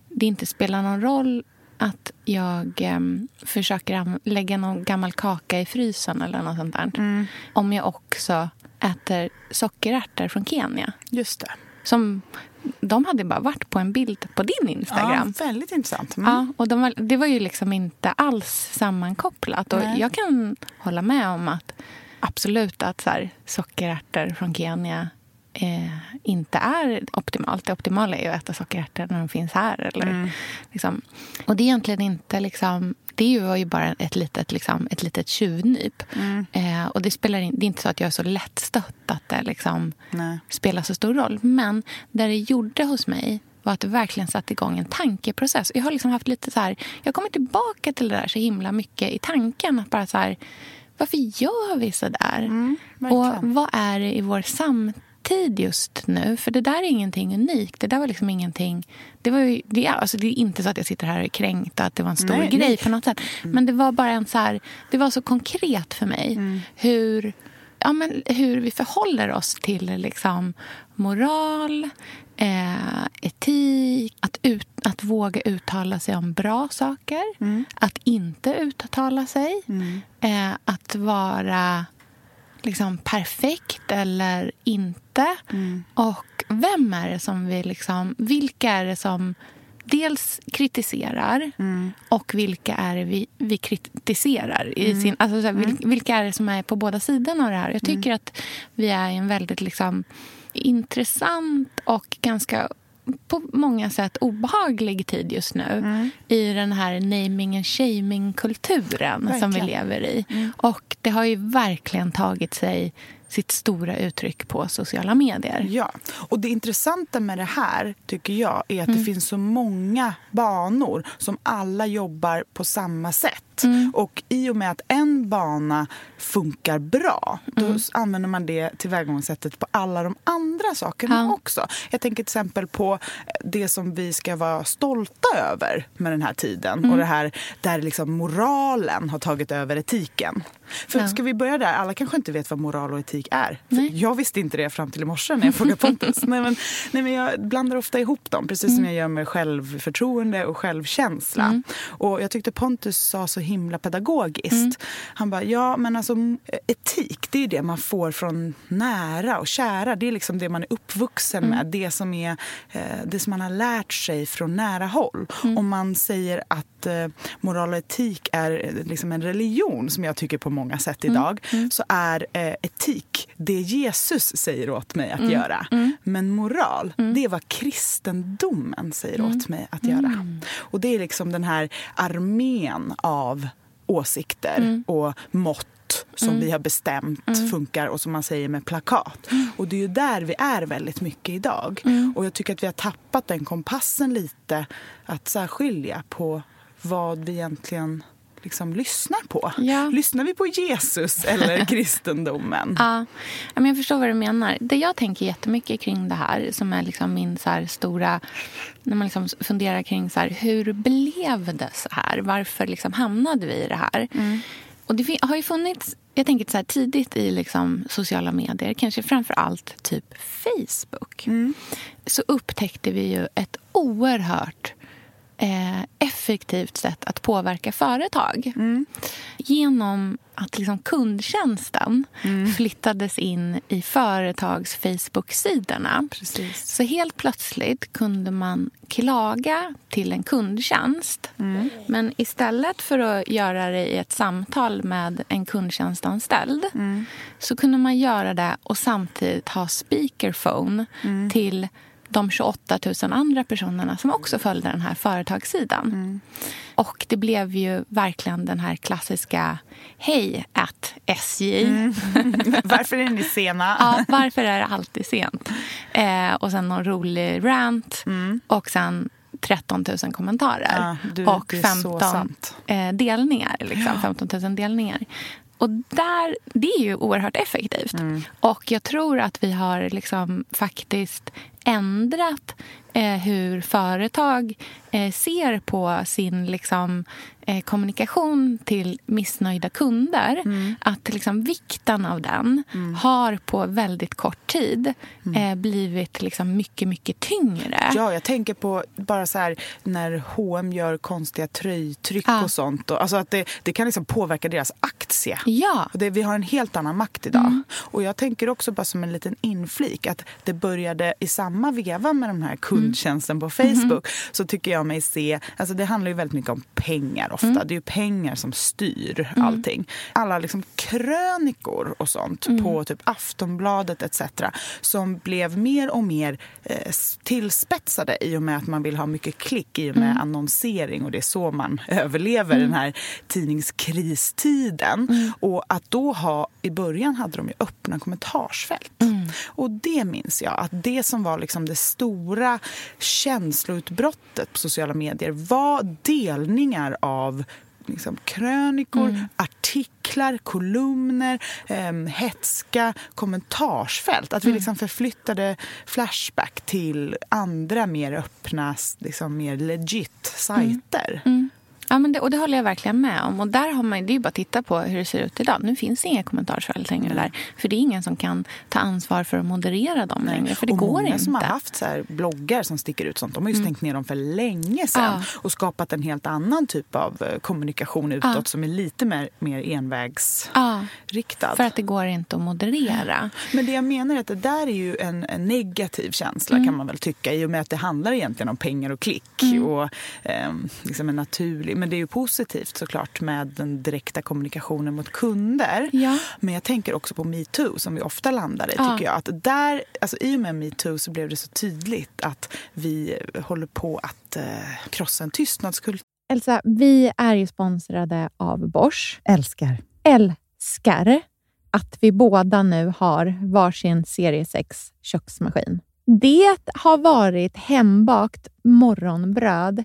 [SPEAKER 2] det inte spelar någon roll att jag em, försöker lägga någon gammal kaka i frysen eller något sånt där. Om jag också äter sockerärtor från Kenya.
[SPEAKER 1] Just det.
[SPEAKER 2] Som, de hade bara varit på en bild på din Instagram.
[SPEAKER 1] Ja, väldigt intressant. Mm.
[SPEAKER 2] Ja, och de var, det var ju liksom inte alls sammankopplat. Och
[SPEAKER 1] Nej.
[SPEAKER 2] jag kan hålla med om att absolut att så här, sockerärtor från Kenya eh, inte är optimalt. Det optimala är ju att äta sockerärtor när de finns här. Eller,
[SPEAKER 1] Mm.
[SPEAKER 2] liksom. Och det är egentligen inte... Liksom, det var ju bara ett litet, liksom, ett litet tjuvnyp.
[SPEAKER 1] Mm.
[SPEAKER 2] Eh, och det, spelar in, det är inte så att jag är så lättstött att det liksom,
[SPEAKER 1] Nej.
[SPEAKER 2] spelar så stor roll. Men det det gjorde hos mig var att det verkligen satte igång en tankeprocess. Jag har liksom haft lite så här, jag kommer tillbaka till det där så himla mycket i tanken. Att bara så här, varför gör vi så där? och
[SPEAKER 1] verkligen.
[SPEAKER 2] vad är det i vår samtid just nu? För det där är ingenting unikt. Det där var liksom ingenting... Det, var ju, det, är, alltså det är inte så att jag sitter här och är kränkt att det var en stor
[SPEAKER 1] Nej,
[SPEAKER 2] grej
[SPEAKER 1] nej.
[SPEAKER 2] på något sätt. Men det var bara en så här, det var så konkret för mig hur, ja, men hur vi förhåller oss till liksom, moral, eh, etik, att, ut, att våga uttala sig om bra saker, att inte uttala sig, eh, att vara liksom perfekt eller inte. Och vem är det som vi liksom... Vilka är det som dels kritiserar och vilka är det vi, vi kritiserar? I sin, alltså så här, vil, vilka är det som är på båda sidorna av det här? Jag tycker att vi är i en väldigt liksom, intressant och ganska på många sätt obehaglig tid just nu i den här naming and shaming-kulturen som vi lever i. Och det har ju verkligen tagit sig sitt stora uttryck på sociala medier.
[SPEAKER 1] Ja, och det intressanta med det här tycker jag är att det finns så många banor som alla jobbar på samma sätt. Och i och med att en bana funkar bra, då s- använder man det tillvägagångssättet på alla de andra sakerna
[SPEAKER 2] Ja.
[SPEAKER 1] också. Jag tänker till exempel på det som vi ska vara stolta över med den här tiden och det här där liksom moralen har tagit över etiken. För
[SPEAKER 2] Ja.
[SPEAKER 1] ska vi börja där? Alla kanske inte vet vad moral och etik är. Jag visste inte det fram till i morse när jag frågade [laughs] Pontus. nej, men, nej, men jag blandar ofta ihop dem, precis
[SPEAKER 2] Mm.
[SPEAKER 1] som jag gör med självförtroende och självkänsla. Och jag tyckte Pontus sa så himla pedagogiskt.
[SPEAKER 2] Mm.
[SPEAKER 1] Han bara, ja men alltså etik, det är det man får från nära och kära. Det är liksom det man är uppvuxen
[SPEAKER 2] Mm.
[SPEAKER 1] med, det som, är, eh, det som man har lärt sig från nära håll.
[SPEAKER 2] Mm.
[SPEAKER 1] Om man säger att eh, moral och etik är eh, liksom en religion, som jag tycker på många sätt
[SPEAKER 2] Mm.
[SPEAKER 1] idag, så är eh, etik det Jesus säger åt mig
[SPEAKER 2] Mm.
[SPEAKER 1] att göra. Men moral, det är vad kristendomen säger
[SPEAKER 2] Mm.
[SPEAKER 1] åt mig att göra. Och det är liksom den här armén av åsikter
[SPEAKER 2] Mm.
[SPEAKER 1] och mått som vi har bestämt funkar och som man säger med plakat.
[SPEAKER 2] Mm.
[SPEAKER 1] Och det är ju där vi är väldigt mycket idag. Och jag tycker att vi har tappat den kompassen lite att särskilja på vad vi egentligen liksom lyssnar på.
[SPEAKER 2] Ja.
[SPEAKER 1] Lyssnar vi på Jesus eller [laughs] kristendomen?
[SPEAKER 2] Ja, men jag förstår vad du menar. Det jag tänker jättemycket kring det här, som är liksom min så stora... När man liksom funderar kring så här, hur blev det så här? Varför liksom hamnade vi i det här? Och det har ju funnits, jag tänker så här, tidigt i liksom sociala medier, kanske framför allt typ Facebook, så upptäckte vi ju ett oerhört eh, effektivt sätt att påverka företag. Genom att liksom kundtjänsten flyttades in i företags Facebook-sidorna. Så helt plötsligt kunde man klaga till en kundtjänst. Men istället för att göra det i ett samtal med en kundtjänstanställd så kunde man göra det och samtidigt ha speakerphone till de 28 000 andra personerna som också följde den här företagssidan. Och det blev ju verkligen den här klassiska Hej at SJ. [laughs]
[SPEAKER 1] Varför är ni sena?
[SPEAKER 2] Ja, varför är det alltid sent? Eh, och sen någon rolig rant och sen 13 000 kommentarer.
[SPEAKER 1] Ja, du,
[SPEAKER 2] och
[SPEAKER 1] det är så
[SPEAKER 2] 15
[SPEAKER 1] sant.
[SPEAKER 2] eh, delningar. Liksom, 15 000 delningar. Och där, det är ju oerhört effektivt.
[SPEAKER 1] Mm.
[SPEAKER 2] Och jag tror att vi har liksom faktiskt ändrat hur företag eh, ser på sin liksom, eh, kommunikation till missnöjda kunder.
[SPEAKER 1] Mm.
[SPEAKER 2] Att liksom, vikten av den har på väldigt kort tid eh, blivit liksom, mycket, mycket tyngre.
[SPEAKER 1] Ja, jag tänker på bara så här när H&M gör konstiga tröjtryck
[SPEAKER 2] Ja.
[SPEAKER 1] och sånt. Och, alltså att det, det kan liksom påverka deras aktie.
[SPEAKER 2] Ja.
[SPEAKER 1] Det, vi har en helt annan makt idag. Och jag tänker också bara som en liten inflik att det började i samma veva med den här kundtjänsten på Facebook. Så tycker jag mig se, alltså det handlar ju väldigt mycket om pengar ofta. Det är ju pengar som styr allting. Alla liksom krönikor och sånt på typ Aftonbladet etc. Som blev mer och mer eh, tillspetsade i och med att man vill ha mycket klick i och med annonsering och det är så man [laughs] överlever den här tidningskristiden. Och att då ha, i början hade de ju öppna kommentarsfält. Och det minns jag, att det som var liksom det stora känsloutbrottet på sociala medier var delningar av liksom, krönikor, artiklar, kolumner, eh, hetska kommentarsfält. Att vi liksom förflyttade Flashback till andra mer öppna, liksom, mer legit sajter.
[SPEAKER 2] Ja, men det, och det håller jag verkligen med om. Och där har man, det är ju bara att titta på hur det ser ut idag. Nu finns det inga kommentarsfält längre där. För det är ingen som kan ta ansvar för att moderera dem längre. För det
[SPEAKER 1] och
[SPEAKER 2] går
[SPEAKER 1] många
[SPEAKER 2] inte.
[SPEAKER 1] som har haft så bloggar som sticker ut sånt, de har ju stängt ner dem för länge sedan
[SPEAKER 2] Ja.
[SPEAKER 1] och skapat en helt annan typ av eh, kommunikation utåt
[SPEAKER 2] Ja.
[SPEAKER 1] som är lite mer, mer envägsriktad.
[SPEAKER 2] Ja, för att det går inte att moderera.
[SPEAKER 1] Men det jag menar är att det där är ju en, en negativ känsla kan man väl tycka i och med att det handlar egentligen om pengar och klick och eh, liksom en naturlig... Men det är ju positivt såklart med den direkta kommunikationen mot kunder.
[SPEAKER 2] Ja.
[SPEAKER 1] Men jag tänker också på metoo som vi ofta landar i
[SPEAKER 2] Ja.
[SPEAKER 1] tycker jag. Att där, alltså, I och med metoo så blev det så tydligt att vi håller på att eh, krossa en tystnadskultur.
[SPEAKER 3] Elsa, vi är ju sponsrade av Bosch.
[SPEAKER 4] Älskar.
[SPEAKER 3] Älskar att vi båda nu har varsin serie 6 köksmaskin. Det har varit hembakt morgonbröd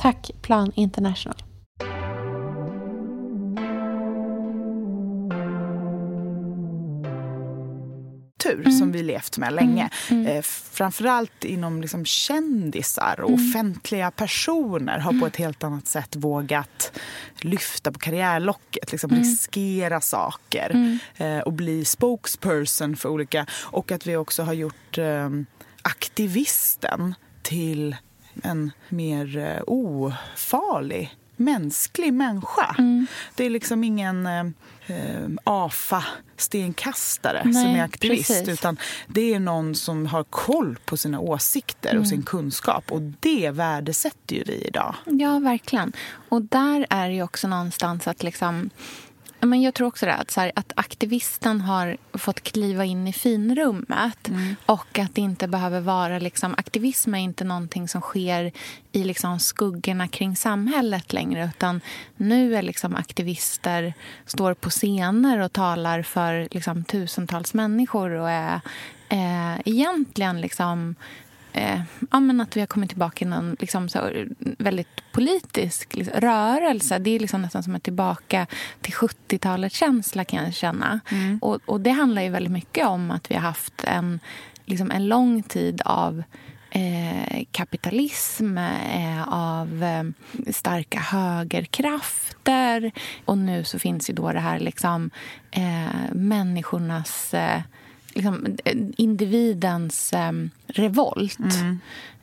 [SPEAKER 2] Tack Plan International.
[SPEAKER 1] Tur som vi levt med länge.
[SPEAKER 2] Mm.
[SPEAKER 1] Eh, framförallt inom liksom kändisar och
[SPEAKER 2] Mm.
[SPEAKER 1] offentliga personer har på ett helt annat sätt vågat lyfta på karriärlocket, liksom
[SPEAKER 2] Mm.
[SPEAKER 1] riskera saker
[SPEAKER 2] Mm.
[SPEAKER 1] eh, och bli spokesperson för olika... Och att vi också har gjort eh, aktivisten till en mer eh, ofarlig mänsklig människa.
[SPEAKER 2] Mm.
[SPEAKER 1] Det är liksom ingen eh, eh, AFA-stenkastare som är aktivist.
[SPEAKER 2] precis.
[SPEAKER 1] Utan det är någon som har koll på sina åsikter
[SPEAKER 2] Mm.
[SPEAKER 1] och sin kunskap. Och det värdesätter ju vi idag.
[SPEAKER 2] Ja, verkligen. Och där är det ju också någonstans att liksom... Men jag tror också det, att, så här, att aktivisten har fått kliva in i finrummet och att det inte behöver vara... Liksom, aktivism är inte någonting som sker i liksom, skuggorna kring samhället längre utan nu är liksom aktivister står på scener och talar för liksom, tusentals människor och är eh, egentligen liksom eh, ja, men att vi har kommit tillbaka i någon liksom, så, väldigt politisk liksom, rörelse. Det är liksom nästan som att tillbaka till 70-talets känsla kan jag känna. Och, och det handlar ju väldigt mycket om att vi har haft en, liksom, en lång tid av eh, kapitalism, eh, av eh, starka högerkrafter. Och nu så finns ju då det här liksom, eh, människornas... Liksom, eh, individens eh, revolt.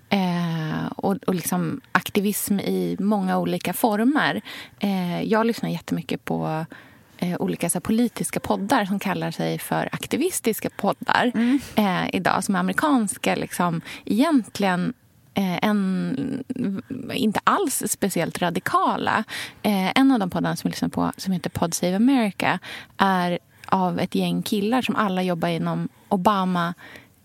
[SPEAKER 2] Eh, och och liksom aktivism i många olika former. Eh, jag lyssnar jättemycket på eh, olika så här, politiska poddar som kallar sig för aktivistiska poddar eh, idag, som är amerikanska. Liksom, egentligen en, inte alls speciellt radikala. Eh, en av de poddarna som jag lyssnar på, som heter Pod Save America är av ett gäng killar som alla jobbar inom Obama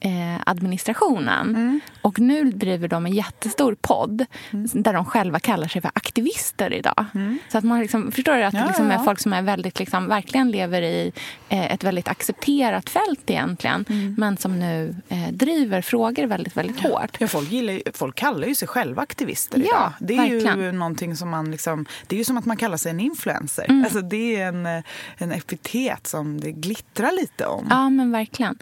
[SPEAKER 2] eh, administrationen. Och nu driver de en jättestor podd där de själva kallar sig för aktivister idag. Så att man liksom, förstår du att
[SPEAKER 1] Ja,
[SPEAKER 2] det liksom
[SPEAKER 1] ja,
[SPEAKER 2] är
[SPEAKER 1] ja.
[SPEAKER 2] folk som är väldigt, liksom, verkligen lever i eh, ett väldigt accepterat fält egentligen. Men som nu eh, driver frågor väldigt, väldigt hårt.
[SPEAKER 1] Ja, folk, gillar, ju- folk kallar ju sig själva aktivister
[SPEAKER 2] Ja,
[SPEAKER 1] idag. Det är ju
[SPEAKER 2] verkligen.
[SPEAKER 1] någonting som man liksom, Det är ju som att man kallar sig en influencer.
[SPEAKER 2] Mm.
[SPEAKER 1] Alltså, det är en, eh, en epitet som det glittrar lite om.
[SPEAKER 2] Ja, men verkligen.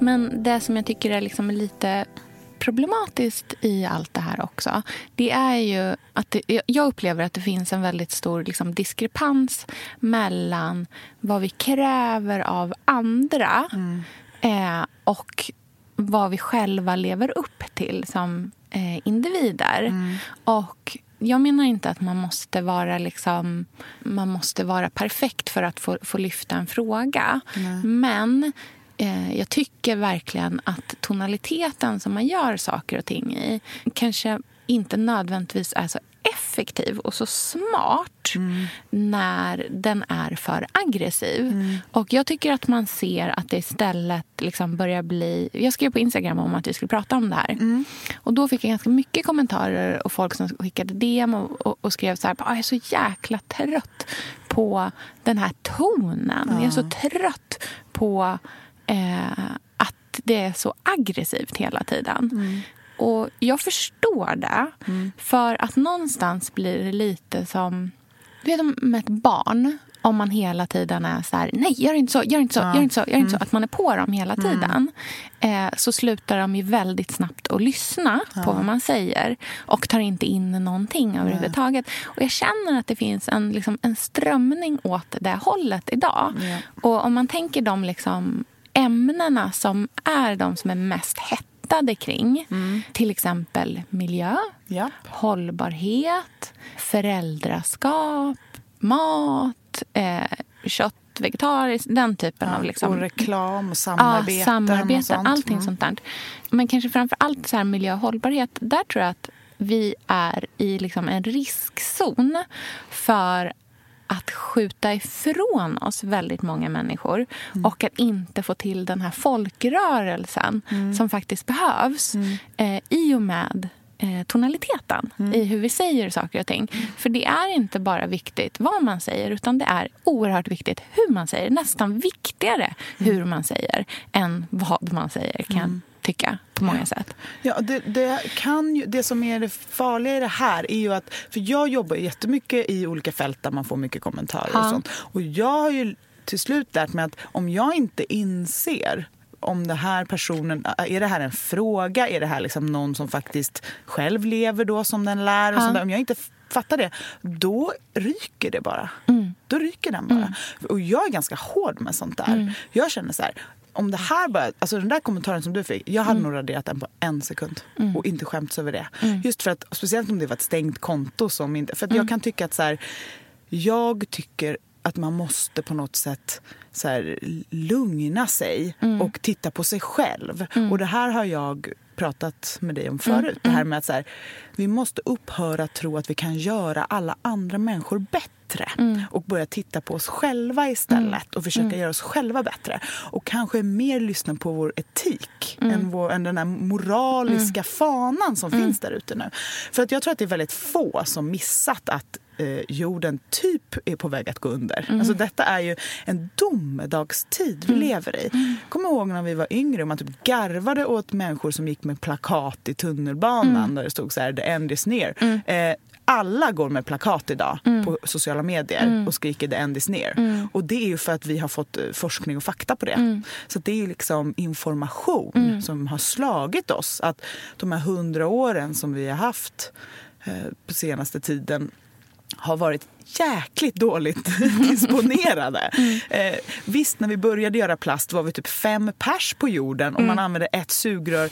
[SPEAKER 2] Men det som jag tycker är liksom lite problematiskt i allt det här också det är ju att det, jag- upplever att det finns en väldigt stor liksom, diskrepans mellan vad vi kräver av andra eh, och vad vi själva lever upp till som eh, individer. Och jag menar inte att man måste vara liksom, man måste vara perfekt för att få, få lyfta en fråga. Men eh, jag tycker verkligen att tonaliteten som man gör saker och ting i kanske inte nödvändigtvis är så effektiv och så smart när den är för aggressiv. Och Jag tycker att man ser att det istället liksom börjar bli... Jag skrev på Instagram om att vi skulle prata om det här. Och Då fick jag ganska mycket kommentarer och folk som skickade DM och, och, och skrev så här, "Ah, jag är så jäkla trött på den här tonen. Jag är så trött på eh, att det är så aggressivt hela tiden. Och jag förstår det. För att någonstans blir det lite som du vet, med ett barn. Om man hela tiden är så här, nej gör inte så, gör inte så, gör inte så, gör inte så. Att man är på dem hela tiden. Eh, så slutar de ju väldigt snabbt att lyssna på vad man säger. Och tar inte in någonting överhuvudtaget. Och jag känner att det finns en, liksom, en strömning åt det hållet idag. Och om man tänker de liksom ämnena som är de som är mest hettade kring. Till exempel miljö,
[SPEAKER 1] Ja.
[SPEAKER 2] hållbarhet, föräldraskap, mat, eh, kött, vegetariskt, den typen av... Liksom,
[SPEAKER 1] och reklam och samarbeten.
[SPEAKER 2] Ja, samarbete,
[SPEAKER 1] och sånt.
[SPEAKER 2] allting
[SPEAKER 1] Mm.
[SPEAKER 2] sånt där. Men kanske framför allt så här miljö och hållbarhet. Där tror jag att vi är i liksom en riskzon för att skjuta ifrån oss väldigt många människor och att inte få till den här folkrörelsen som faktiskt behövs eh, i och med eh, tonaliteten i hur vi säger saker och ting. För det är inte bara viktigt vad man säger utan det är oerhört viktigt hur man säger. Nästan viktigare hur man säger än vad man säger kan jag tycka på många sätt.
[SPEAKER 1] Ja, det, det, kan ju, det som är det farliga i det här är ju att... För jag jobbar jättemycket i olika fält där man får mycket kommentarer och
[SPEAKER 2] Ja.
[SPEAKER 1] sånt. Och jag har ju till slut lärt mig att om jag inte inser om det här personen, är det här en fråga? Är det här liksom någon som faktiskt själv lever då som den lär? Och
[SPEAKER 2] Ja.
[SPEAKER 1] sånt? Om jag inte fattar det, då ryker det bara. Då ryker den bara. Och jag är ganska hård med sånt där. Jag känner så här, om det här bara, alltså den där kommentaren som du fick, jag hade nog raderat den på en sekund och inte skämts över det. Just för att, speciellt om det var ett stängt konto som inte, för jag kan tycka att så här, jag tycker att man måste på något sätt så här, lugna sig och titta på sig själv. Och det här har jag pratat med dig om förut. Det här med att så här, vi måste upphöra tro att vi kan göra alla andra människor bättre och börja titta på oss själva istället och försöka göra oss själva bättre. Och kanske mer lyssna på vår etik än, vår, än den här moraliska fanan som finns där ute nu. För att jag tror att det är väldigt få som missat att eh, jorden typ är på väg att gå under. Alltså detta är ju en domedagstid vi lever i. Kom ihåg när vi var yngre och man typ garvade åt människor som gick med plakat i tunnelbanan där det stod så här “the end is near”. Eh, alla går med plakat idag på sociala medier och skriker “the end is near”. Och det är ju för att vi har fått eh, forskning och fakta på det. Så det är ju liksom information som har slagit oss. Att de här hundra åren som vi har haft eh, på senaste tiden har varit jäkligt dåligt [laughs] disponerade. Eh, visst, när vi började göra plast var vi typ fem pers på jorden och man använde ett sugrör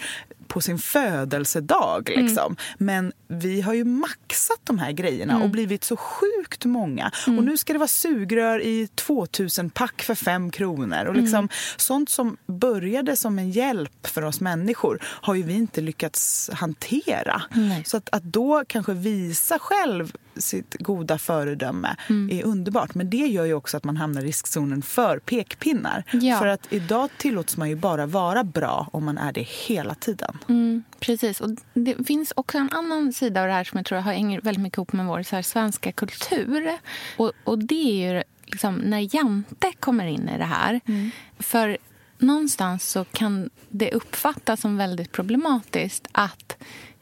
[SPEAKER 1] på sin födelsedag. Liksom. Men vi har ju maxat de här grejerna och blivit så sjukt många. Och nu ska det vara sugrör i 2000 pack för fem kronor. Och liksom, Sånt som började som en hjälp för oss människor har ju vi inte lyckats hantera. Så att, att då kanske visa själv sitt goda föredöme är underbart. Men det gör ju också att man hamnar i riskzonen för pekpinnar.
[SPEAKER 2] Ja.
[SPEAKER 1] För att idag tillåts man ju bara vara bra om man är det hela tiden.
[SPEAKER 2] Mm, precis. Och det finns också en annan sida av det här som jag tror har hänger väldigt mycket ihop med vår så här, svenska kultur. Och, och det är ju liksom när Jante kommer in i det här. För någonstans så kan det uppfattas som väldigt problematiskt att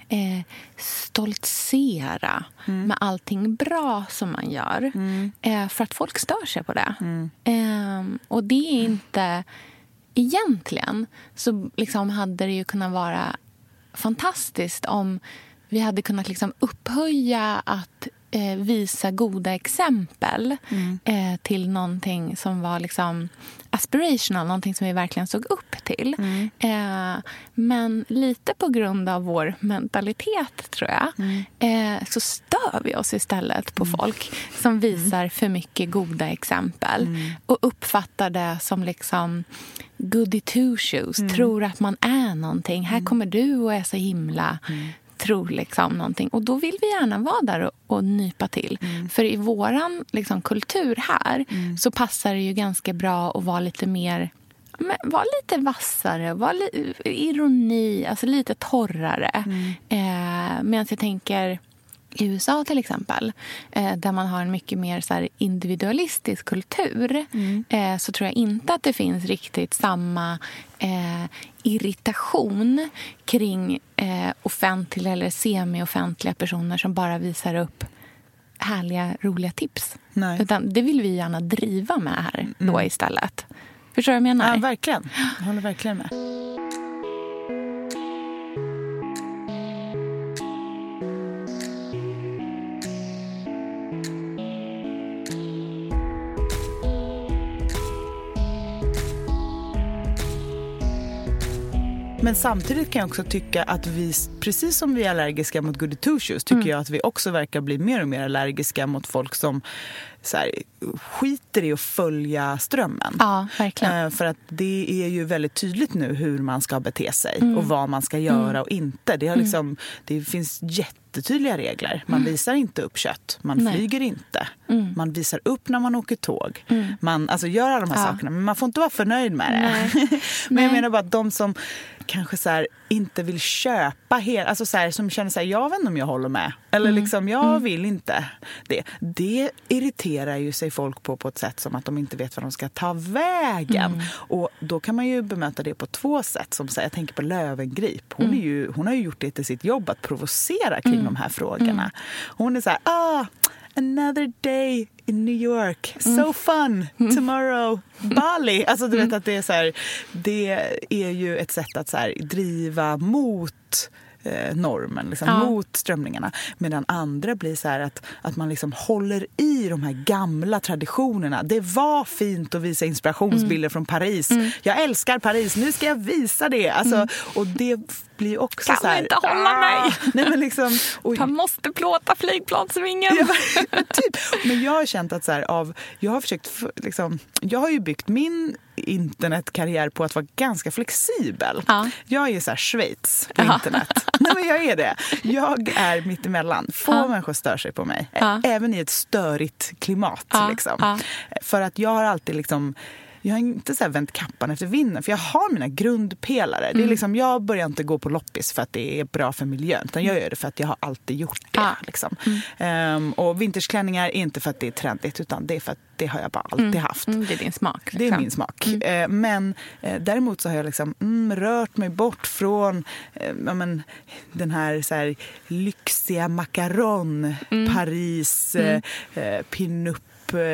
[SPEAKER 2] eh, stoltsera med allting bra som man gör. Eh, för att folk stör sig på det. Eh, och det är inte... Egentligen så liksom hade det ju kunnat vara fantastiskt om vi hade kunnat liksom upphöja att eh, visa goda exempel eh, till någonting som var liksom aspirational, någonting som vi verkligen såg upp till. Eh, men lite på grund av vår mentalitet, tror jag, eh, så stör vi oss istället på folk som visar för mycket goda exempel och uppfattar det som liksom goody two shoes, tror att man är någonting. Här kommer du och är så himla tror liksom någonting. Och då vill vi gärna vara där och, och nypa till. För i våran liksom, kultur här så passar det ju ganska bra att vara lite mer men var lite vassare, var li ironi, alltså lite torrare. Eh, Medan jag tänker i USA till exempel, eh, där man har en mycket mer så individualistisk kultur eh, så tror jag inte att det finns riktigt samma eh, irritation kring eh, offentliga eller semi-offentliga personer som bara visar upp härliga, roliga tips.
[SPEAKER 1] Nej.
[SPEAKER 2] Utan det vill vi gärna driva med här då istället. Förstår du vad jag menar?
[SPEAKER 1] Ja, verkligen. Jag håller verkligen med. Men samtidigt kan jag också tycka att vi, precis som vi är allergiska mot goody two tycker jag att vi också verkar bli mer och mer allergiska mot folk som så här, skiter i att följa strömmen.
[SPEAKER 2] Ja, verkligen.
[SPEAKER 1] Eh, För att det är ju väldigt tydligt nu hur man ska bete sig
[SPEAKER 2] Mm.
[SPEAKER 1] och vad man ska göra och inte. Det, har liksom, det finns jättetydliga regler. Man visar inte upp kött, man
[SPEAKER 2] Mm. Nej. Mm.
[SPEAKER 1] flyger inte. Man visar upp när man åker tåg. Man alltså, gör alla de här
[SPEAKER 2] Ja.
[SPEAKER 1] sakerna, men man får inte vara förnöjd med det.
[SPEAKER 2] Nej. [laughs]
[SPEAKER 1] men jag
[SPEAKER 2] Nej.
[SPEAKER 1] menar bara att de som kanske så här, inte vill köpa hela, alltså så här, som känner så här, jag vet inte om jag håller med. Eller
[SPEAKER 2] Mm.
[SPEAKER 1] liksom, jag vill inte det. Det irriterar ju sig folk på på ett sätt som att de inte vet vad de ska ta vägen.
[SPEAKER 2] Mm.
[SPEAKER 1] Och då kan man ju bemöta det på två sätt. Som så jag tänker på Lövengrip. Hon,
[SPEAKER 2] Mm.
[SPEAKER 1] är ju, hon har ju gjort det till sitt jobb att provocera kring de här frågorna. Hon är så här, ah, another day in New York. So
[SPEAKER 2] Mm.
[SPEAKER 1] fun! Tomorrow, Bali. [laughs] Alltså du vet att det är så här, det är ju ett sätt att så här, driva mot eh, normen, liksom,
[SPEAKER 2] Ja.
[SPEAKER 1] mot strömningarna. Medan andra blir så att, att man liksom håller i de här gamla traditionerna. Det var fint att visa inspirationsbilder från Paris. Jag älskar Paris, nu ska jag visa det. Alltså, Och det blir också
[SPEAKER 2] Kan
[SPEAKER 1] så här...
[SPEAKER 2] inte hålla mig. [laughs]
[SPEAKER 1] Nej, men liksom, och,
[SPEAKER 2] Man måste plåta flygplansvingen.
[SPEAKER 1] Ja, [laughs] typ. Men jag har känt att så här, av, jag har försökt, liksom, jag har ju byggt min internetkarriär på att vara ganska flexibel.
[SPEAKER 2] Ja.
[SPEAKER 1] Jag är så här Schweiz på
[SPEAKER 2] Ja.
[SPEAKER 1] internet. [laughs] Nej men jag är det. Jag är mittemellan. Få
[SPEAKER 2] Ja.
[SPEAKER 1] människor stör sig på mig. Även i ett störigt klimat. Liksom. För att jag har alltid liksom jag har inte så vänt kappan efter vinden, för jag har mina grundpelare.
[SPEAKER 2] Mm.
[SPEAKER 1] Det är liksom, jag börjar inte gå på loppis för att det är bra för miljön, utan jag gör det för att jag har alltid gjort det.
[SPEAKER 2] Ja.
[SPEAKER 1] Liksom. Ehm, och vintersklänningar är inte för att det är trendigt, utan det är för att det har jag bara alltid haft.
[SPEAKER 2] Mm, det är din smak.
[SPEAKER 1] Det är
[SPEAKER 2] liksom.
[SPEAKER 1] min smak. Eh, men eh, däremot så har jag liksom, mm, rört mig bort från eh, ja, men, den här, så här lyxiga macaron, Paris, eh, eh, pinup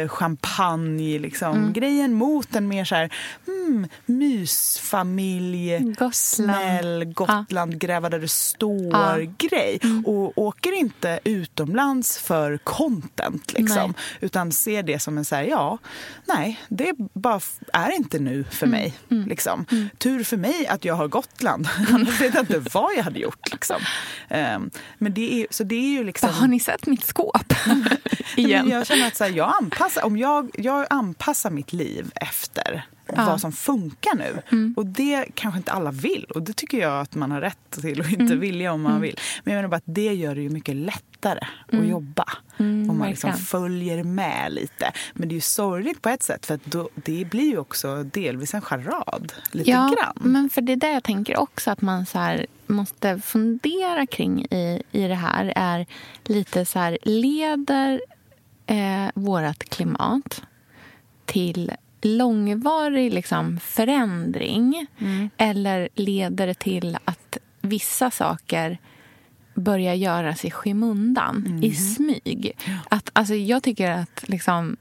[SPEAKER 1] champagne, liksom. grejen mot en mer så här, mm, mysfamilj,
[SPEAKER 2] Gotland.
[SPEAKER 1] snäll, Gotland, gräva där det står-grej. Och åker inte utomlands för content, liksom. utan ser det som en så här, ja, nej, det bara är inte nu för mig. Liksom. Tur för mig att jag har Gotland, [laughs] annars vet jag inte vad jag hade gjort. Liksom. Ehm, men det är, så det är ju liksom...
[SPEAKER 2] Har ni sett mitt skåp? [laughs] Igen.
[SPEAKER 1] Jag känner att så här, jag, anpassar, om jag, jag anpassar mitt liv efter vad som funkar nu.
[SPEAKER 2] Mm.
[SPEAKER 1] Och det kanske inte alla vill. Och det tycker jag att man har rätt till och inte
[SPEAKER 2] Mm.
[SPEAKER 1] vilja om man vill. Men jag menar bara att det gör det ju mycket lättare att jobba. om man liksom
[SPEAKER 2] Mm.
[SPEAKER 1] följer med lite. Men det är ju sorgligt på ett sätt för då, det blir ju också delvis en charad. Lite
[SPEAKER 2] ja,
[SPEAKER 1] grann.
[SPEAKER 2] men för det är det jag tänker också att man så måste fundera kring i, i det här är lite så här, leder eh, vårt klimat till långvarig liksom, förändring eller leder det till att vissa saker börjar göras i skymundan, i smyg. Att, alltså, jag tycker att liksom,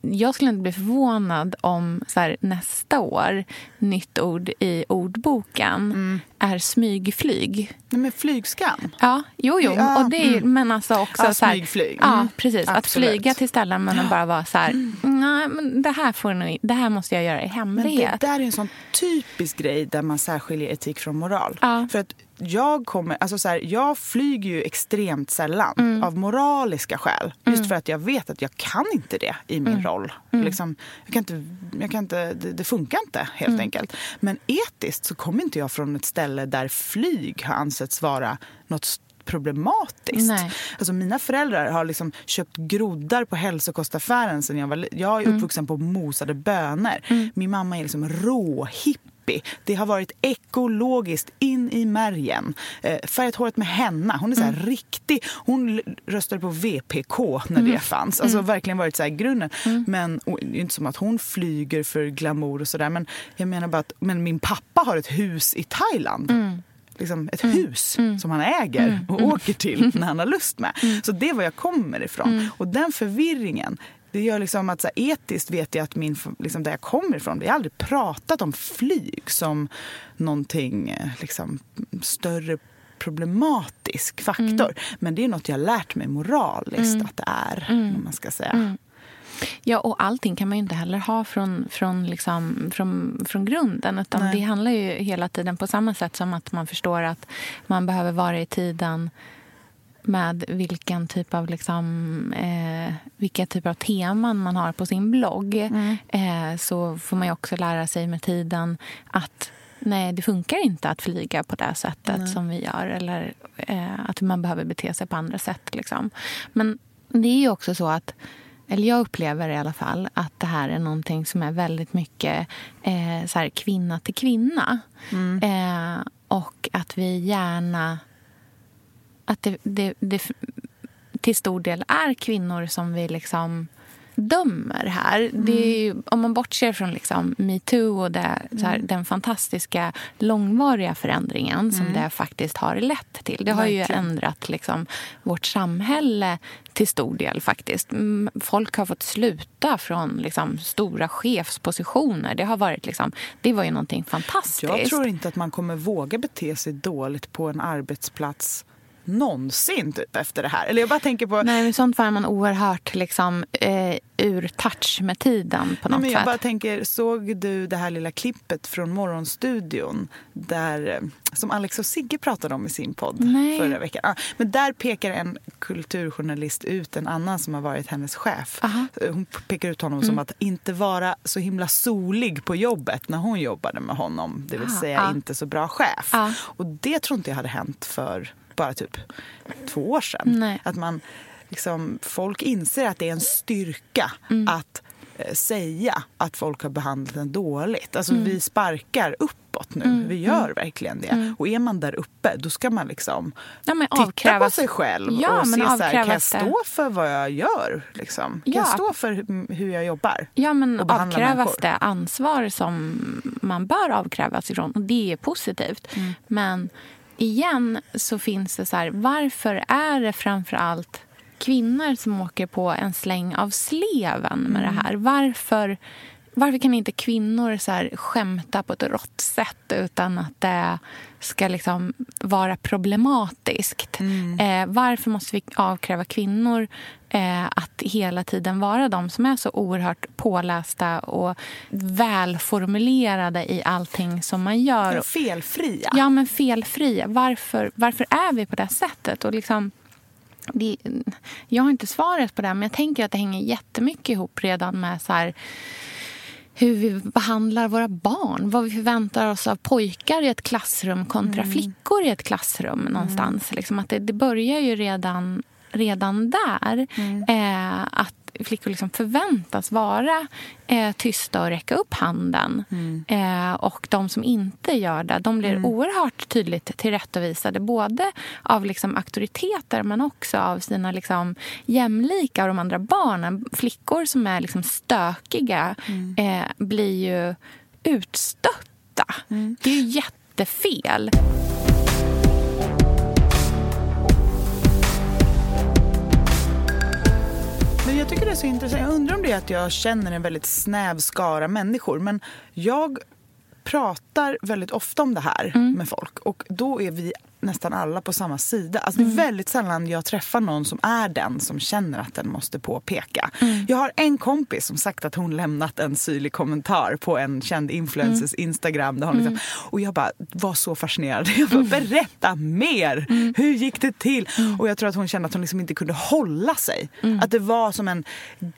[SPEAKER 2] jag skulle inte bli förvånad om så här, nästa år, nytt ord i ordboken, är smygflyg.
[SPEAKER 1] Nej, men flygskam.
[SPEAKER 2] Ja, jo, jo.
[SPEAKER 1] Ja,
[SPEAKER 2] och det är,
[SPEAKER 1] mm.
[SPEAKER 2] Men alltså också
[SPEAKER 1] Ja,
[SPEAKER 2] så här,
[SPEAKER 1] smygflyg.
[SPEAKER 2] Ja,
[SPEAKER 1] Mm.
[SPEAKER 2] precis. Att
[SPEAKER 1] Absolut.
[SPEAKER 2] flyga till ställen men att bara vara så här, nej, men det här, får nog, det här måste jag göra i
[SPEAKER 1] Men
[SPEAKER 2] hemlighet.
[SPEAKER 1] det där är en sån typisk grej där man särskiljer etik från moral.
[SPEAKER 2] Ja.
[SPEAKER 1] För att jag kommer, alltså så här, jag flyger ju extremt sällan
[SPEAKER 2] Mm.
[SPEAKER 1] av moraliska skäl. Just för att jag vet att jag kan inte det i min
[SPEAKER 2] Mm.
[SPEAKER 1] roll. Liksom, jag kan inte, jag kan inte, det, det funkar inte helt
[SPEAKER 2] Mm.
[SPEAKER 1] enkelt. Men etiskt så kommer inte jag från ett ställe där flyg har ansetts vara något s- problematiskt.
[SPEAKER 2] Nej.
[SPEAKER 1] Alltså mina föräldrar har liksom köpt groddar på hälsokostaffären sen jag var Jag är
[SPEAKER 2] Mm.
[SPEAKER 1] uppvuxen på mosade bönor. Min mamma är liksom råhippie. Det har varit ekologiskt in i märgen. Eh, färgat håret med henna. Hon är så
[SPEAKER 2] Mm.
[SPEAKER 1] riktig. Hon röstade på VPK när det fanns. Alltså verkligen varit så här grunden. Men och, det är inte som att hon flyger för glamour och sådär. Men jag menar bara att men min pappa har ett hus i Thailand liksom ett hus som han äger och åker till när han har lust med. Så det är var jag kommer ifrån. Och den förvirringen det gör liksom att så här, etiskt vet jag att min, liksom, där jag kommer ifrån, vi har aldrig pratat om flyg som någonting eh, liksom, större problematisk faktor. Men det är något jag har lärt mig moraliskt att det är. Om man ska säga.
[SPEAKER 2] Ja, och allting kan man ju inte heller ha från, från, liksom, från, från grunden. Utan
[SPEAKER 1] Nej.
[SPEAKER 2] det handlar ju hela tiden på samma sätt som att man förstår att man behöver vara i tiden med vilken typ av liksom, eh, vilka typer av teman man har på sin blogg eh, så får man också lära sig med tiden att nej, det funkar inte att flyga på det sättet som vi gör eller eh, att man behöver bete sig på andra sätt. Liksom. Men det är ju också så att eller jag upplever i alla fall att det här är någonting som är väldigt mycket eh, så här, kvinna till kvinna. Eh, och att vi gärna... Att det, det, det till stor del är kvinnor som vi liksom dömer här. Är ju, om man bortser från liksom metoo och det, så här, den fantastiska långvariga förändringen som det faktiskt har lett till. Det har ju
[SPEAKER 1] Verkligen.
[SPEAKER 2] ändrat liksom, vårt samhälle till stor del. faktiskt. Mm, Folk har fått sluta från liksom, stora chefspositioner. Det, har varit, liksom, det var ju någonting fantastiskt.
[SPEAKER 1] Jag tror inte att man kommer våga bete sig dåligt på en arbetsplats någonsin typ, efter det här. Eller jag bara tänker på...
[SPEAKER 2] Nej, men sånt var man oerhört liksom, eh, ur touch med tiden på
[SPEAKER 1] Nej,
[SPEAKER 2] något
[SPEAKER 1] men jag
[SPEAKER 2] sätt.
[SPEAKER 1] bara tänker, såg du det här lilla klippet från Morgonstudion där, eh, som Alex och Sigge pratade om i sin podd
[SPEAKER 2] Nej.
[SPEAKER 1] förra veckan? Ja, men där pekar en kulturjournalist ut en annan som har varit hennes chef.
[SPEAKER 2] Aha.
[SPEAKER 1] Eh, Hon pekar ut honom
[SPEAKER 2] Mm.
[SPEAKER 1] som att inte vara så himla solig på jobbet när hon jobbade med honom. Det vill
[SPEAKER 2] Ah,
[SPEAKER 1] säga
[SPEAKER 2] ah.
[SPEAKER 1] inte så bra chef.
[SPEAKER 2] Ah.
[SPEAKER 1] Och det tror inte jag hade hänt för bara typ två år sedan.
[SPEAKER 2] Nej.
[SPEAKER 1] Att man, liksom, folk inser att det är en styrka
[SPEAKER 2] Mm.
[SPEAKER 1] att eh, säga att folk har behandlat en dåligt. Alltså
[SPEAKER 2] Mm.
[SPEAKER 1] vi sparkar uppåt nu. Vi gör verkligen det. Och är man där uppe då ska man liksom
[SPEAKER 2] Ja,
[SPEAKER 1] titta på
[SPEAKER 2] avkrävas-
[SPEAKER 1] sig själv
[SPEAKER 2] Ja,
[SPEAKER 1] och
[SPEAKER 2] men
[SPEAKER 1] se så här, kan jag stå för vad jag gör? Liksom? Kan
[SPEAKER 2] Ja.
[SPEAKER 1] jag stå för hur- jag jobbar?
[SPEAKER 2] Ja, men
[SPEAKER 1] och
[SPEAKER 2] avkrävas
[SPEAKER 1] människor?
[SPEAKER 2] det ansvar som man bör avkrävas ifrån. Och det är positivt.
[SPEAKER 1] Mm.
[SPEAKER 2] Men igen så finns det så här, varför är det framför allt kvinnor som åker på en släng av sleven med
[SPEAKER 1] Mm.
[SPEAKER 2] det här? Varför, varför kan inte kvinnor så här skämta på ett rått sätt utan att det ska liksom vara problematiskt? Eh, varför måste vi avkräva kvinnor eh, att hela tiden vara de som är så oerhört pålästa och välformulerade i allting som man gör?
[SPEAKER 1] Och felfria.
[SPEAKER 2] Ja, men felfria. Varför, varför är vi på det sättet? Och liksom, det, jag har inte svaret på det, men jag tänker att det hänger jättemycket ihop redan med så här, hur vi behandlar våra barn. Vad vi förväntar oss av pojkar i ett klassrum kontra flickor i ett klassrum någonstans. Liksom att det, det börjar ju redan, redan där. Eh, att flickor liksom förväntas vara eh, tysta och räcka upp handen. Eh, och de som inte gör det, de blir oerhört tydligt tillrättavisade. Både av liksom auktoriteter men också av sina liksom jämlika och de andra barnen. Flickor som är liksom stökiga eh, blir ju utstötta. Det är ju jättefel.
[SPEAKER 1] Jag tycker det är så intressant. Jag undrar om det är att jag känner en väldigt snäv skara människor. Men jag pratar väldigt ofta om det här med folk. Och då är vi nästan alla på samma sida. Alltså Det är väldigt sällan jag träffar någon som är den som känner att den måste påpeka. Jag har en kompis som sagt att hon lämnat en syrlig kommentar på en känd influencers Instagram. Där hon liksom, och jag bara var så fascinerad. [laughs] Jag bara, berätta mer! Hur gick det till? Och jag tror att hon kände att hon liksom inte kunde hålla sig. Att det var som en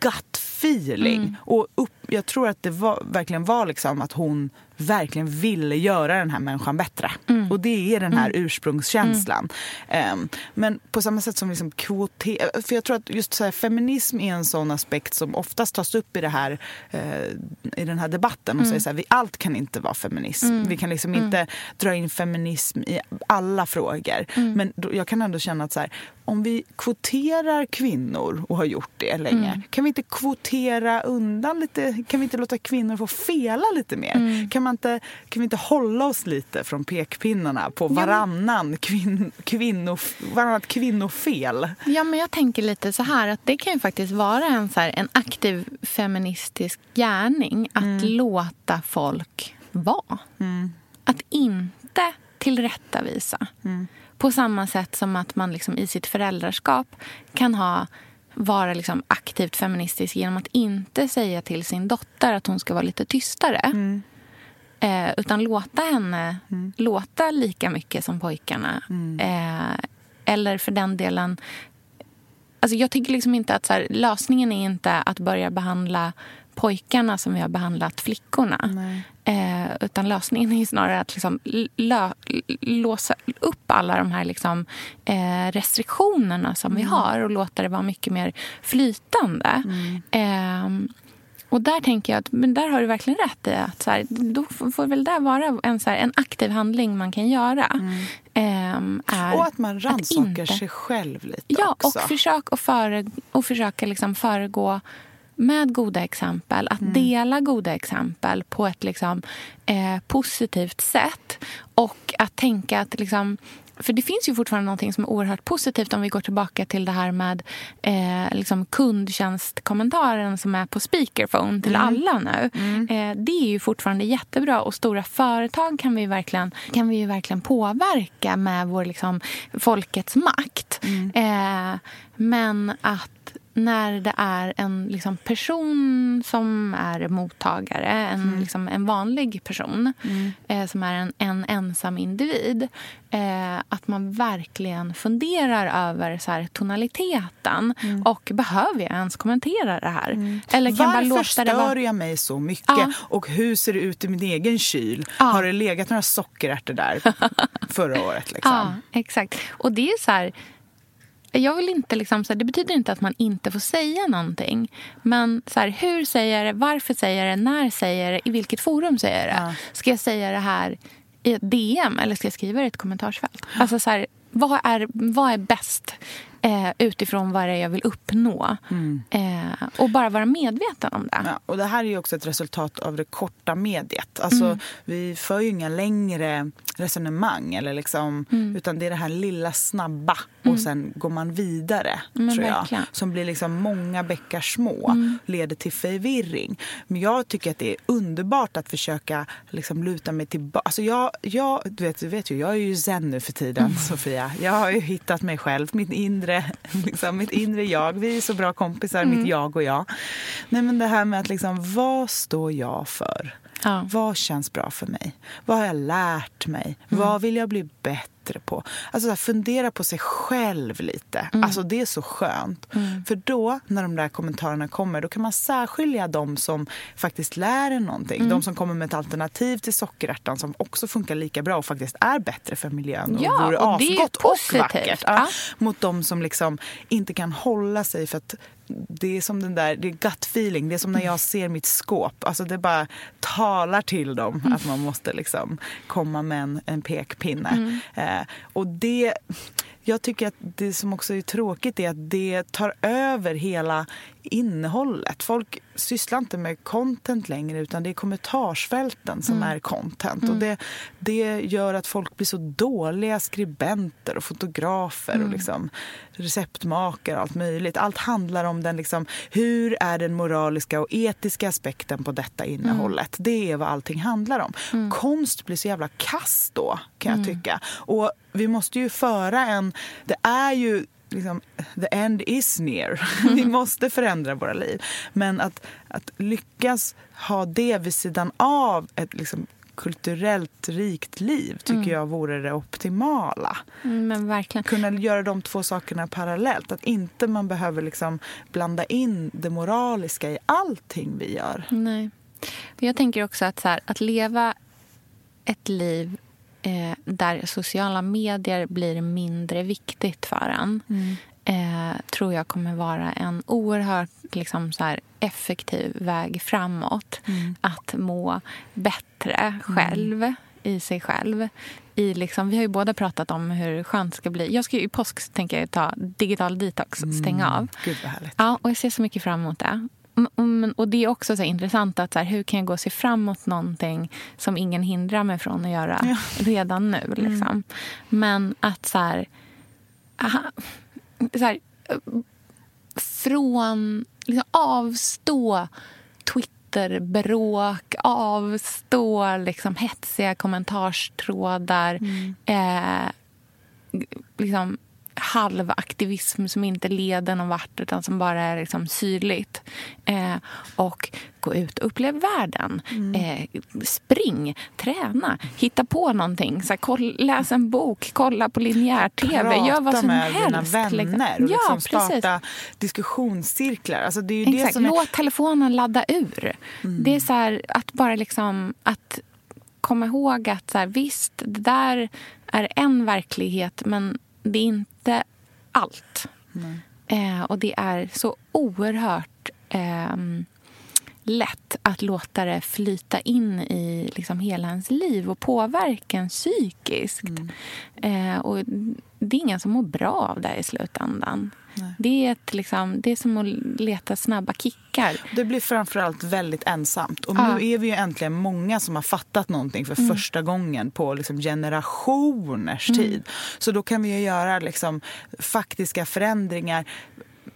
[SPEAKER 1] gut feeling. Och upp, jag tror att det var, verkligen var liksom att hon verkligen ville göra den här människan bättre. Och det är den här ursprungskänslan. Ehm, men på samma sätt som liksom kvoter... För jag tror att just så här, feminism är en sån aspekt som oftast tas upp i, det här, eh, i den här debatten. Och säger så här, vi, allt kan inte vara feminism. Vi kan liksom inte dra in feminism i alla frågor. Men då, jag kan ändå känna att så här, om vi kvoterar kvinnor och har gjort det länge, kan vi inte kvotera undan lite? Kan vi inte låta kvinnor få fela lite mer? Kan, man inte, kan vi inte hålla oss lite från pekpinnarna på varannan kvin, kvinno, varannat kvinnofel?
[SPEAKER 2] Ja, men jag tänker lite så här att det kan ju faktiskt vara en, så här, en aktiv feministisk gärning att låta folk vara. Att inte tillrättavisa. På samma sätt som att man liksom i sitt föräldraskap kan ha vara liksom aktivt feministisk genom att inte säga till sin dotter att hon ska vara lite tystare. Eh, utan låta henne låta lika mycket som pojkarna. Eh, eller för den delen... Alltså jag tycker liksom inte att här, lösningen är inte att börja behandla pojkarna som vi har behandlat flickorna. Eh, utan lösningen är snarare att liksom lö, låsa upp alla de här liksom, eh, restriktionerna som vi har och låta det vara mycket mer flytande. Eh, och där tänker jag att men där har du verkligen rätt i att så här, då får väl det vara en, så här, en aktiv handling man kan göra. Ehm, är
[SPEAKER 1] Och att man rannsakar sig själv lite
[SPEAKER 2] Ja,
[SPEAKER 1] också.
[SPEAKER 2] och försök att före, och försöka liksom föregå med goda exempel. Att
[SPEAKER 4] Mm.
[SPEAKER 2] dela goda exempel på ett liksom, eh, positivt sätt. Och att tänka att... Liksom, för det finns ju fortfarande någonting som är oerhört positivt om vi går tillbaka till det här med eh, liksom kundtjänstkommentaren som är på speakerphone till
[SPEAKER 4] Mm.
[SPEAKER 2] alla nu. Eh, det är ju fortfarande jättebra och stora företag kan vi verkligen, kan vi ju verkligen påverka med vår liksom, folkets makt. Eh, men att när det är en liksom, person som är mottagare, en, liksom, en vanlig person eh, som är en, en ensam individ eh, att man verkligen funderar över så här, tonaliteten och behöver jag ens kommentera det här? Eller kan bara
[SPEAKER 1] Varför
[SPEAKER 2] låta
[SPEAKER 1] stör
[SPEAKER 2] det vara...
[SPEAKER 1] jag mig så mycket?
[SPEAKER 2] Ja.
[SPEAKER 1] Och hur ser det ut i min egen kyl?
[SPEAKER 2] Ja.
[SPEAKER 1] Har det legat några sockerärtor där [laughs] förra året? Liksom?
[SPEAKER 2] Ja, exakt. Och det är så här... Jag vill inte liksom, så här, det betyder inte att man inte får säga någonting. Men så här, hur säger jag det? Varför säger jag det? När säger jag det? I vilket forum säger jag det?
[SPEAKER 1] Ja.
[SPEAKER 2] Ska jag säga det här i ett DM eller ska jag skriva det i ett kommentarsfält? Alltså så här, vad, är, vad är bäst eh, utifrån vad det är jag vill uppnå? Eh, och bara vara medveten om det.
[SPEAKER 1] Ja, och det här är ju också ett resultat av det korta mediet. Alltså,
[SPEAKER 2] Mm.
[SPEAKER 1] Vi för ju inga längre resonemang, eller liksom,
[SPEAKER 2] Mm.
[SPEAKER 1] utan det är det här lilla snabba och sen går man vidare.
[SPEAKER 2] Men
[SPEAKER 1] tror jag,
[SPEAKER 2] verkligen.
[SPEAKER 1] som blir liksom många bäckar små,
[SPEAKER 2] Mm.
[SPEAKER 1] leder till förvirring. Men jag tycker att det är underbart att försöka liksom, luta mig tillbaka. Alltså, jag, jag, du, vet, du vet ju, jag är ju zen nu för tiden,
[SPEAKER 2] Mm.
[SPEAKER 1] Sofia. Jag har ju hittat mig själv, mitt inre, [laughs] liksom, mitt inre jag. Vi är så bra kompisar,
[SPEAKER 2] Mm.
[SPEAKER 1] mitt jag och jag. Nej, men det här med att liksom, vad står jag för?
[SPEAKER 2] Ja.
[SPEAKER 1] Vad känns bra för mig? Vad har jag lärt mig? Vad vill jag bli bättre på? Alltså så här, fundera på sig själv lite. Alltså det är så skönt. För då, när de där kommentarerna kommer, då kan man särskilja de som faktiskt lär en någonting. De som kommer med ett alternativ till sockerärtan som också funkar lika bra och faktiskt är bättre för miljön och
[SPEAKER 2] Ja,
[SPEAKER 1] vore
[SPEAKER 2] och
[SPEAKER 1] asgott och vackert.
[SPEAKER 2] Ja.
[SPEAKER 1] Mot de som liksom inte kan hålla sig för att det är som den där, det är gut feeling. Det är som när jag ser mitt skåp. Alltså det bara talar till dem att man måste liksom komma med en, en pekpinne. Eh, och det, jag tycker att det som också är tråkigt är att det tar över hela innehållet. Folk sysslar inte med content längre utan det är kommentarsfälten som är content. Och det, det gör att folk blir så dåliga skribenter och fotografer och liksom receptmakare och allt möjligt. Allt handlar om den liksom, hur är den moraliska och etiska aspekten på detta innehållet. Det är vad allting handlar om. Konst blir så jävla kass då kan jag tycka. Och vi måste ju föra en, det är ju liksom, the end is near. [laughs] Vi måste förändra våra liv. Men att, att lyckas ha det vid sidan av ett liksom, kulturellt rikt liv tycker jag vore det optimala.
[SPEAKER 2] Mm.
[SPEAKER 1] Kunna göra de två sakerna parallellt. Att inte man behöver liksom blanda in det moraliska i allting vi gör.
[SPEAKER 2] Nej. Jag tänker också att, så här, att leva ett liv eh, där sociala medier blir mindre viktigt för en eh, tror jag kommer vara en oerhört liksom, så här, effektiv väg framåt. Att må bättre själv i sig själv. I liksom, vi har ju båda pratat om hur skönt det ska bli. Jag ska ju i påsk tänker jag ta digital detox, stänga av.
[SPEAKER 1] Gud vad härligt.
[SPEAKER 2] Ja, och jag ser så mycket fram emot det. Mm, mm, Och det är också så intressant att så här, hur kan jag gå och se fram emot någonting som ingen hindrar mig från att göra redan nu. Liksom. Men att så här, aha, så här från liksom, avstå Twitterbråk, avstå liksom, hetsiga kommentarstrådar. Eh, liksom, halvaktivism som inte leder någon vart utan som bara är liksom syrligt. Eh, och gå ut och upplev världen. Eh, spring, träna, hitta på någonting. Så här, koll, läs en bok, kolla på linjär-tv,
[SPEAKER 1] Prata
[SPEAKER 2] gör vad som
[SPEAKER 1] med
[SPEAKER 2] helst.
[SPEAKER 1] dina vänner och
[SPEAKER 2] Ja,
[SPEAKER 1] liksom
[SPEAKER 2] precis.
[SPEAKER 1] starta diskussionscirklar. Alltså det är ju det
[SPEAKER 2] Exakt.
[SPEAKER 1] som är...
[SPEAKER 2] Låt telefonen ladda ur.
[SPEAKER 1] Mm.
[SPEAKER 2] Det är så här, att bara liksom... Att komma ihåg att så här, visst, det där är en verklighet men det är inte allt. Eh, och det är så oerhört ehm, lätt att låta det flyta in i liksom hela ens liv och påverka en psykiskt. Eh, och det är ingen som mår bra av det i slutändan. Det är, ett, liksom, det är som att leta snabba kickar.
[SPEAKER 1] Det blir framförallt väldigt ensamt. Och
[SPEAKER 2] Ja.
[SPEAKER 1] nu är vi ju äntligen många som har fattat någonting för
[SPEAKER 2] Mm.
[SPEAKER 1] första gången på liksom generationers
[SPEAKER 2] Mm.
[SPEAKER 1] tid. Så då kan vi ju göra liksom faktiska förändringar.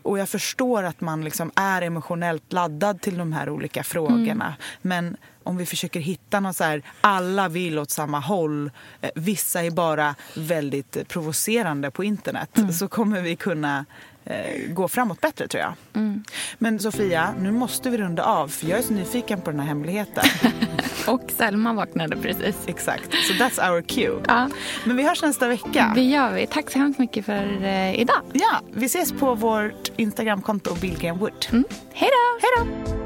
[SPEAKER 1] Och jag förstår att man liksom är emotionellt laddad till de här olika frågorna.
[SPEAKER 2] Mm.
[SPEAKER 1] Men om vi försöker hitta något så här, alla vill åt samma håll, eh, vissa är bara väldigt provocerande på internet,
[SPEAKER 2] Mm.
[SPEAKER 1] så kommer vi kunna eh, gå framåt bättre tror jag.
[SPEAKER 2] Mm.
[SPEAKER 1] Men Sofia, nu måste vi runda av för jag är så nyfiken på den här hemligheten. [laughs]
[SPEAKER 2] Och Selma vaknade precis.
[SPEAKER 1] Exakt, så that's our cue.
[SPEAKER 2] Ja.
[SPEAKER 1] Men vi hörs nästa vecka.
[SPEAKER 2] Det gör vi. Tack så hemskt mycket för eh, idag.
[SPEAKER 1] Ja, vi ses på vårt Instagramkonto Billgren Wood.
[SPEAKER 2] Mm. Hej då!
[SPEAKER 1] Hej då!